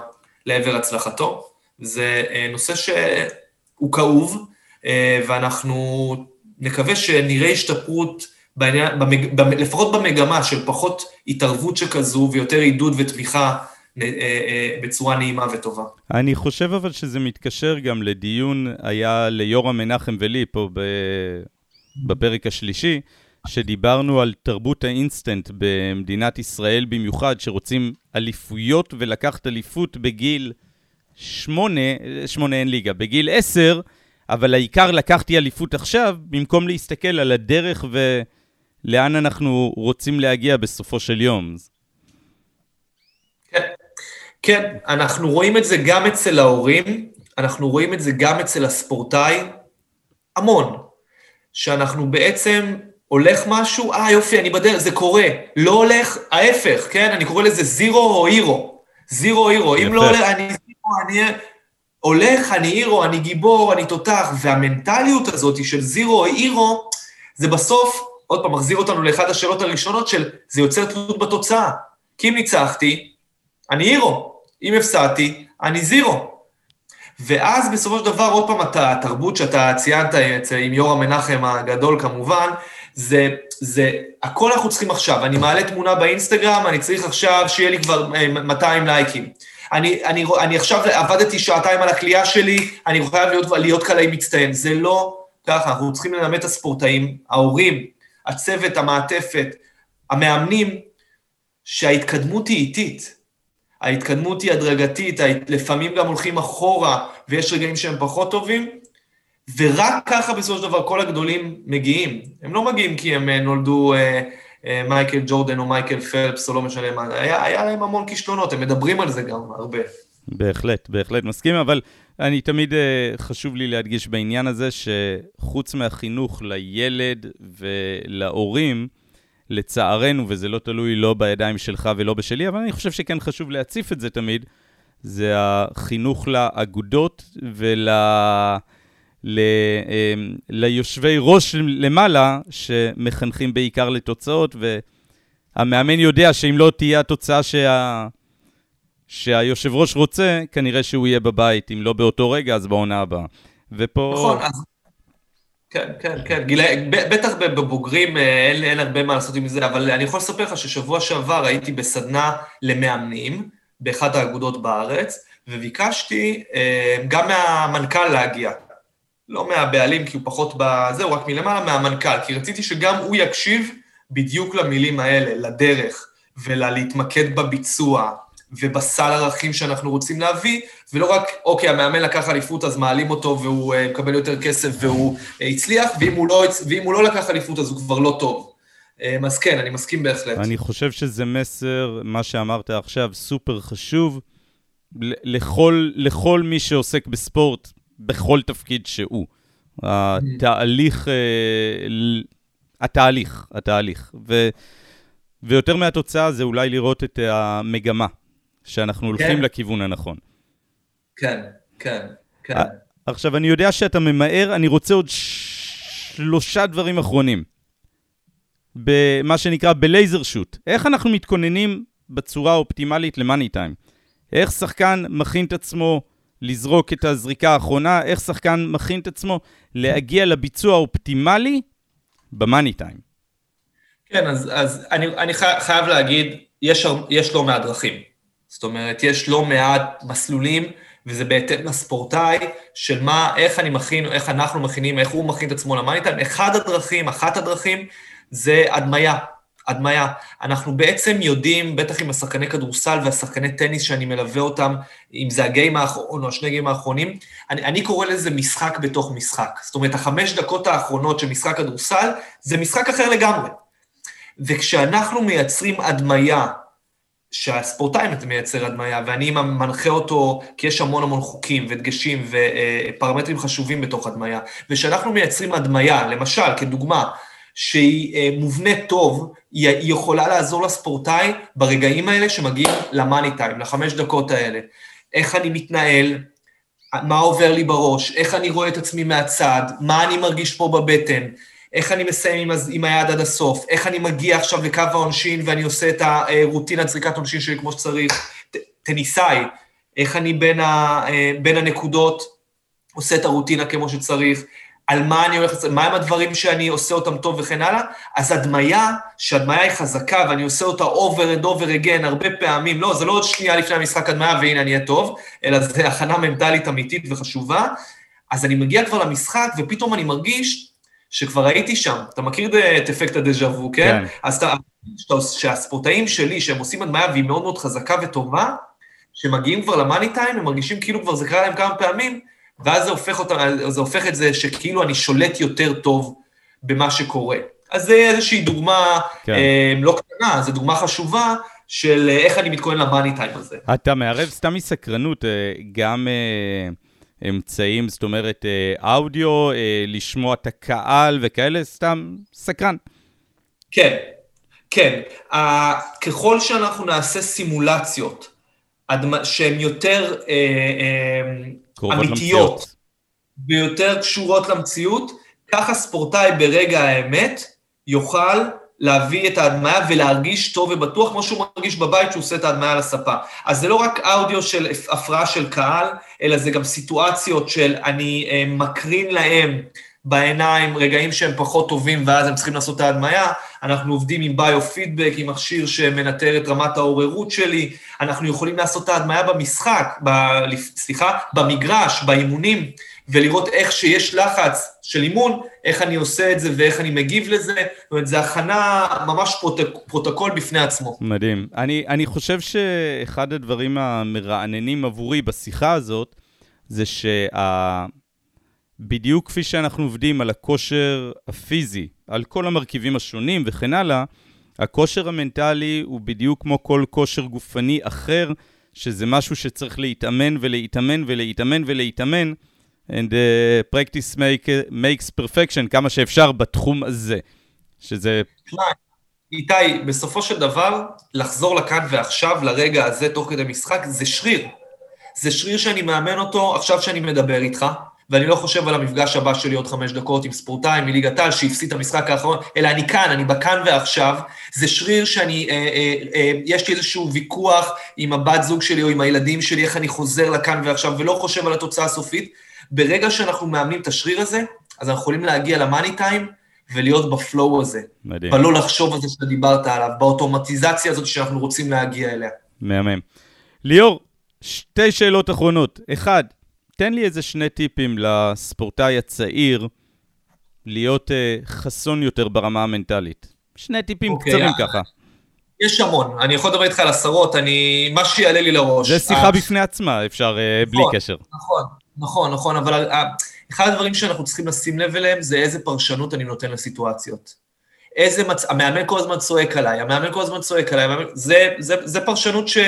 לעבר הצלחתו. זה אה, נושא שהוא כאוב, אה, ואנחנו נקווה שנראה השתפרות בעניין, במג, לפחות במגמה של פחות התערבות שכזו ויותר עידוד ותמיכה אה, בצורה נעימה וטובה. אני חושב אבל שזה מתקשר גם לדיון, היה ליורם מנחם ולי פה בפרק השלישי, שדיברנו על תרבות האינסטנט במדינת ישראל במיוחד, שרוצים אליפויות ולקחת אליפות בגיל שמונה, שמונה אין ליגה, בגיל עשר, אבל העיקר לקחתי אליפות עכשיו, במקום להסתכל על הדרך ולאן אנחנו רוצים להגיע בסופו של יום. כן, כן, אנחנו רואים את זה גם אצל ההורים, אנחנו רואים את זה גם אצל הספורטאי, המון, שאנחנו בעצם הולך משהו, אה יופי, אני בדרך, זה קורה. לא הולך, ההפך, כן? אני קורא לזה זירו או הירו. זירו או הירו. אם לא הולך, אני זירו, אני... הולך, אני הירו, אני גיבור, אני תותח, והמנטליות הזאת של זירו או הירו, זה בסוף, עוד פעם, מחזיר אותנו לאחת השאלות הראשונות של, זה יוצר תלות בתוצאה. כי אם ניצחתי, אני הירו. אם הפסדתי, אני זירו. ואז בסופו של דבר, עוד פעם, התרבות שאתה ציינת עם יורם מנחם הגדול כמובן, זה, זה, הכל אנחנו צריכים עכשיו. אני מעלה תמונה באינסטגרם, אני צריך עכשיו שיהיה לי כבר 200 אה, לייקים. אני, אני, אני עכשיו עבדתי שעתיים על הכלייה שלי, אני חייב להיות, להיות קלעי מצטיין. זה לא ככה, אנחנו צריכים ללמד את הספורטאים, ההורים, הצוות, המעטפת, המאמנים, שההתקדמות היא איטית. ההתקדמות היא הדרגתית, לפעמים גם הולכים אחורה ויש רגעים שהם פחות טובים, ורק ככה בסופו של דבר כל הגדולים מגיעים. הם לא מגיעים כי הם אה, נולדו אה, אה, מייקל ג'ורדן או מייקל פלפס או לא משנה מה, היה, היה להם המון כישלונות, הם מדברים על זה גם הרבה. בהחלט, בהחלט מסכים, אבל אני תמיד חשוב לי להדגיש בעניין הזה שחוץ מהחינוך לילד ולהורים, לצערנו, וזה לא תלוי לא בידיים שלך ולא בשלי, אבל אני חושב שכן חשוב להציף את זה תמיד, זה החינוך לאגודות ול... ל, אמ, ליושבי ראש למעלה, שמחנכים בעיקר לתוצאות, והמאמן יודע שאם לא תהיה התוצאה שה... שהיושב ראש רוצה, כנראה שהוא יהיה בבית, אם לא באותו רגע, אז בעונה הבאה. ופה... נכון, אז... כן, כן, כן. גילי, בטח בבוגרים אה, אין, אין הרבה מה לעשות עם זה, אבל אני יכול לספר לך ששבוע שעבר הייתי בסדנה למאמנים באחת האגודות בארץ, וביקשתי אה, גם מהמנכ"ל להגיע. לא מהבעלים, כי הוא פחות בזה, הוא רק מלמעלה, מהמנכ"ל, כי רציתי שגם הוא יקשיב בדיוק למילים האלה, לדרך, ולהתמקד בביצוע, ובסל ערכים שאנחנו רוצים להביא, ולא רק, אוקיי, המאמן לקח אליפות, אז מעלים אותו והוא uh, מקבל יותר כסף והוא uh, הצליח, ואם הוא, לא, ואם הוא לא לקח אליפות אז הוא כבר לא טוב. Uh, אז כן, אני מסכים בהחלט. אני חושב שזה מסר, מה שאמרת עכשיו, סופר חשוב לכל, לכל מי שעוסק בספורט, בכל תפקיד שהוא. התהליך, התהליך, התהליך. ו, ויותר מהתוצאה זה אולי לראות את המגמה. שאנחנו הולכים כן. לכיוון הנכון. כן, כן, כן. עכשיו, אני יודע שאתה ממהר, אני רוצה עוד שלושה דברים אחרונים. במה שנקרא בלייזר שוט. איך אנחנו מתכוננים בצורה האופטימלית למאני טיים? איך שחקן מכין את עצמו לזרוק את הזריקה האחרונה? איך שחקן מכין את עצמו להגיע לביצוע האופטימלי במאני טיים? כן, אז, אז אני, אני חייב להגיד, יש, יש לא מעט דרכים. זאת אומרת, יש לא מעט מסלולים, וזה בהתאם לספורטאי, של מה, איך אני מכין, איך אנחנו מכינים, איך הוא מכין את עצמו למאניטיים. אחד הדרכים, אחת הדרכים, זה הדמיה. הדמיה. אנחנו בעצם יודעים, בטח עם השחקני כדורסל והשחקני טניס שאני מלווה אותם, אם זה הגיים האחרון או השני גיים האחרונים, אני, אני קורא לזה משחק בתוך משחק. זאת אומרת, החמש דקות האחרונות של משחק כדורסל, זה משחק אחר לגמרי. וכשאנחנו מייצרים הדמיה שהספורטאי מייצר הדמיה, ואני מנחה אותו, כי יש המון המון חוקים ודגשים ופרמטרים חשובים בתוך הדמיה, ושאנחנו מייצרים הדמיה, למשל, כדוגמה, שהיא אה, מובנית טוב, היא יכולה לעזור לספורטאי ברגעים האלה שמגיעים למאני טיים, לחמש דקות האלה. איך אני מתנהל, מה עובר לי בראש, איך אני רואה את עצמי מהצד, מה אני מרגיש פה בבטן, איך אני מסיים עם, עם היד עד הסוף, איך אני מגיע עכשיו לקו העונשין ואני עושה את הרוטינת זריקת עונשין שלי כמו שצריך, טניסאי, איך אני בין, ה, אה, בין הנקודות עושה את הרוטינה כמו שצריך, על מה אני הולך, מהם הדברים שאני עושה אותם טוב וכן הלאה, אז הדמיה, שהדמיה היא חזקה ואני עושה אותה over and over again הרבה פעמים, לא, זה לא עוד שנייה לפני המשחק הדמיה והנה אני אהיה טוב, אלא זה הכנה מנטלית אמיתית וחשובה, אז אני מגיע כבר למשחק ופתאום אני מרגיש שכבר הייתי שם, אתה מכיר את אפקט הדז'ה וו, כן? כן. אז אתה, שהספורטאים שלי, שהם עושים הדמיה והיא מאוד מאוד חזקה וטובה, שמגיעים כבר למאני טיים, הם מרגישים כאילו כבר זה קרה להם כמה פעמים, ואז זה הופך, אותם, זה הופך את זה שכאילו אני שולט יותר טוב במה שקורה. אז זה איזושהי דוגמה כן. אה, לא קטנה, זו דוגמה חשובה של איך אני מתכונן למאני טיים הזה. אתה מערב סתם מסקרנות, אה, גם... אה... אמצעים, זאת אומרת, אה, אודיו, אה, לשמוע את הקהל וכאלה, סתם סקרן. כן, כן. ככל שאנחנו נעשה סימולציות שהן יותר uh, uh, אמיתיות. ויותר קשורות למציאות, ככה ספורטאי ברגע האמת יוכל להביא את ההדמיה ולהרגיש טוב ובטוח, כמו שהוא מרגיש בבית שהוא עושה את ההדמיה על הספה. אז זה לא רק אודיו של הפרעה של קהל, אלא זה גם סיטואציות של אני אה, מקרין להם בעיניים רגעים שהם פחות טובים ואז הם צריכים לעשות את ההדמיה. אנחנו עובדים עם ביו-פידבק, עם מכשיר שמנטר את רמת העוררות שלי. אנחנו יכולים לעשות את ההדמיה במשחק, ב, סליחה, במגרש, באימונים. ולראות איך שיש לחץ של אימון, איך אני עושה את זה ואיך אני מגיב לזה. זאת אומרת, זו הכנה, ממש פרוטק, פרוטוקול בפני עצמו. מדהים. אני, אני חושב שאחד הדברים המרעננים עבורי בשיחה הזאת, זה שה... בדיוק כפי שאנחנו עובדים על הכושר הפיזי, על כל המרכיבים השונים וכן הלאה, הכושר המנטלי הוא בדיוק כמו כל כושר גופני אחר, שזה משהו שצריך להתאמן ולהתאמן ולהתאמן ולהתאמן. and uh, practice make, makes perfection כמה שאפשר בתחום הזה, שזה... איתי, בסופו של דבר, לחזור לכאן ועכשיו, לרגע הזה, תוך כדי משחק, זה שריר. זה שריר שאני מאמן אותו עכשיו שאני מדבר איתך, ואני לא חושב על המפגש הבא שלי עוד חמש דקות עם ספורטאי מליגת העל שהפסיד את המשחק האחרון, אלא אני כאן, אני בכאן ועכשיו. זה שריר שאני, אה, אה, אה, יש לי איזשהו ויכוח עם הבת זוג שלי או עם הילדים שלי, איך אני חוזר לכאן ועכשיו, ולא חושב על התוצאה הסופית. ברגע שאנחנו מאמנים את השריר הזה, אז אנחנו יכולים להגיע למאני טיים ולהיות בפלואו הזה. מדהים. ולא לחשוב על זה שאתה דיברת עליו, באוטומטיזציה הזאת שאנחנו רוצים להגיע אליה. מהמם. ליאור, שתי שאלות אחרונות. אחד, תן לי איזה שני טיפים לספורטאי הצעיר להיות uh, חסון יותר ברמה המנטלית. שני טיפים okay, אוקיי, קצרים uh, ככה. יש המון, אני יכול לדבר איתך על עשרות, אני... מה שיעלה לי לראש. זה שיחה uh, בפני עצמה, אפשר נכון, בלי קשר. נכון, נכון, נכון, אבל אחד הדברים שאנחנו צריכים לשים לב אליהם זה איזה פרשנות אני נותן לסיטואציות. איזה מצ... המאמן כל הזמן צועק עליי, המאמן כל הזמן צועק עליי, המאמן... זה, זה, זה פרשנות ש...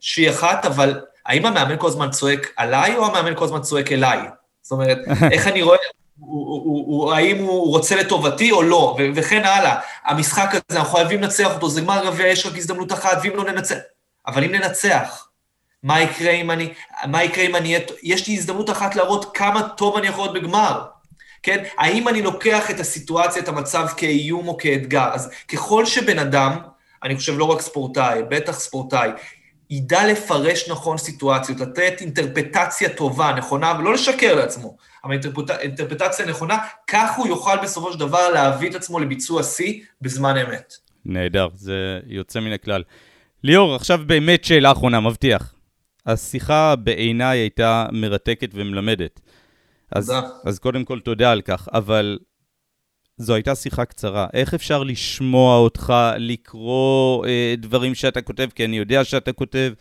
שהיא אחת, אבל האם המאמן כל הזמן צועק עליי, או המאמן כל הזמן צועק אליי? זאת אומרת, איך אני רואה, הוא, הוא, הוא, האם הוא רוצה לטובתי או לא, ו- וכן הלאה. המשחק הזה, אנחנו חייבים לנצח אותו, זה גמר גביע, יש רק הזדמנות אחת, ואם לא ננצח... אבל אם ננצח, מה יקרה אם אני... מה יקרה אם אני... יש לי הזדמנות אחת להראות כמה טוב אני יכול להיות בגמר. כן? האם אני לוקח את הסיטואציה, את המצב כאיום או כאתגר? אז ככל שבן אדם, אני חושב לא רק ספורטאי, בטח ספורטאי, ידע לפרש נכון סיטואציות, לתת אינטרפטציה טובה, נכונה, ולא לשקר לעצמו, אבל אינטרפט... אינטרפטציה נכונה, כך הוא יוכל בסופו של דבר להביא את עצמו לביצוע שיא בזמן אמת. נהדר, זה יוצא מן הכלל. ליאור, עכשיו באמת שאלה אחרונה, מבטיח. השיחה בעיניי הייתה מרתקת ומלמדת. אז, אז קודם כל תודה על כך, אבל זו הייתה שיחה קצרה. איך אפשר לשמוע אותך, לקרוא אה, דברים שאתה כותב, כי אני יודע שאתה כותב,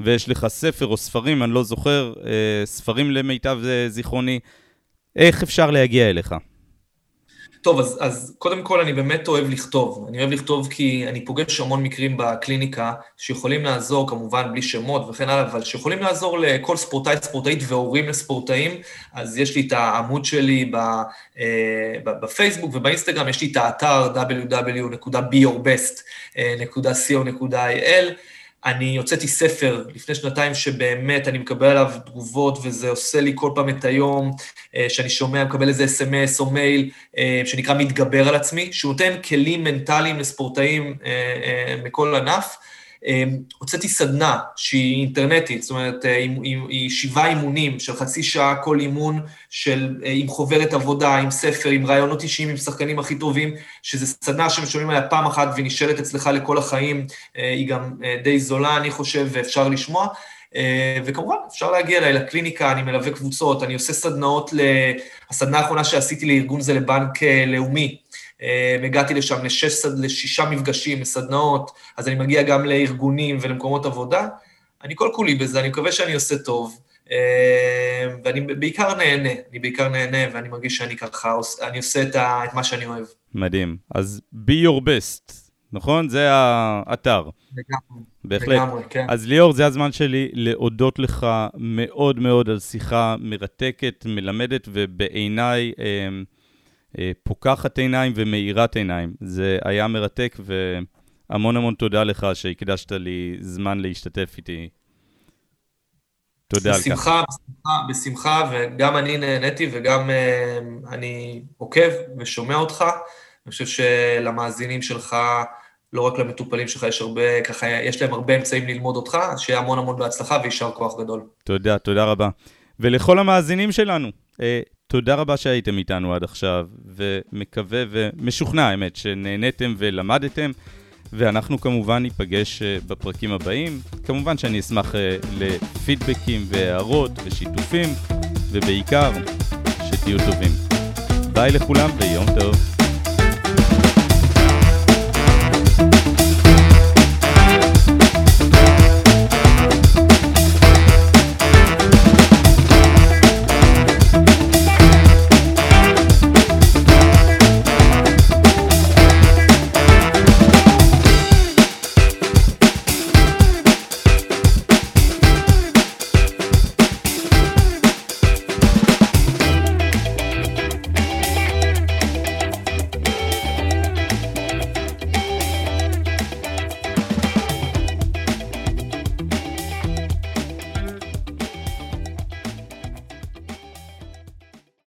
ויש לך ספר או ספרים, אני לא זוכר, אה, ספרים למיטב זיכרוני. איך אפשר להגיע אליך? טוב, אז, אז קודם כל אני באמת אוהב לכתוב. אני אוהב לכתוב כי אני פוגש המון מקרים בקליניקה שיכולים לעזור, כמובן בלי שמות וכן הלאה, אבל שיכולים לעזור לכל ספורטאי, ספורטאית והורים לספורטאים. אז יש לי את העמוד שלי אה, בפייסבוק ובאינסטגרם, יש לי את האתר www.beyourbest.co.il. אני הוצאתי ספר לפני שנתיים שבאמת אני מקבל עליו תגובות וזה עושה לי כל פעם את היום אה, שאני שומע, מקבל איזה אס.אם.אס או מייל אה, שנקרא מתגבר על עצמי, שהוא נותן כלים מנטליים לספורטאים אה, מכל ענף. אמ, הוצאתי סדנה שהיא אינטרנטית, זאת אומרת, אה, היא שבעה אימונים של חצי שעה כל אימון, של, אה, עם חוברת עבודה, עם ספר, עם רעיונות אישיים, עם שחקנים הכי טובים, שזו סדנה שמשלמים עליה פעם אחת והיא נשארת אצלך לכל החיים, אה, היא גם די זולה, אני חושב, ואפשר לשמוע. וכמובן, אפשר להגיע אליי לקליניקה, אני מלווה קבוצות, אני עושה סדנאות, הסדנה האחרונה שעשיתי לארגון זה לבנק לאומי. אה, הגעתי לשם לשש, לשישה מפגשים, לסדנאות, אז אני מגיע גם לארגונים ולמקומות עבודה. אני כל כולי בזה, אני מקווה שאני עושה טוב, אה, ואני בעיקר נהנה, אני בעיקר נהנה, ואני מרגיש שאני ככה, אני עושה את, ה, את מה שאני אוהב. מדהים. אז be your best, נכון? זה האתר. לגמרי. בהחלט. לגמרי, כן. אז ליאור, זה הזמן שלי להודות לך מאוד מאוד על שיחה מרתקת, מלמדת, ובעיניי... אה, אה, פוקחת עיניים ומאירת עיניים. זה היה מרתק, והמון המון תודה לך שהקדשת לי זמן להשתתף איתי. תודה בשמחה, על כך. בשמחה, בשמחה, וגם אני נהניתי וגם uh, אני עוקב ושומע אותך. אני חושב שלמאזינים שלך, לא רק למטופלים שלך, יש הרבה, ככה, יש להם הרבה אמצעים ללמוד אותך, אז שיהיה המון המון בהצלחה ויישר כוח גדול. תודה, תודה רבה. ולכל המאזינים שלנו, אה, תודה רבה שהייתם איתנו עד עכשיו, ומקווה ומשוכנע, האמת, שנהניתם ולמדתם, ואנחנו כמובן ניפגש אה, בפרקים הבאים. כמובן שאני אשמח אה, לפידבקים והערות ושיתופים, ובעיקר, שתהיו טובים. ביי לכולם ויום טוב.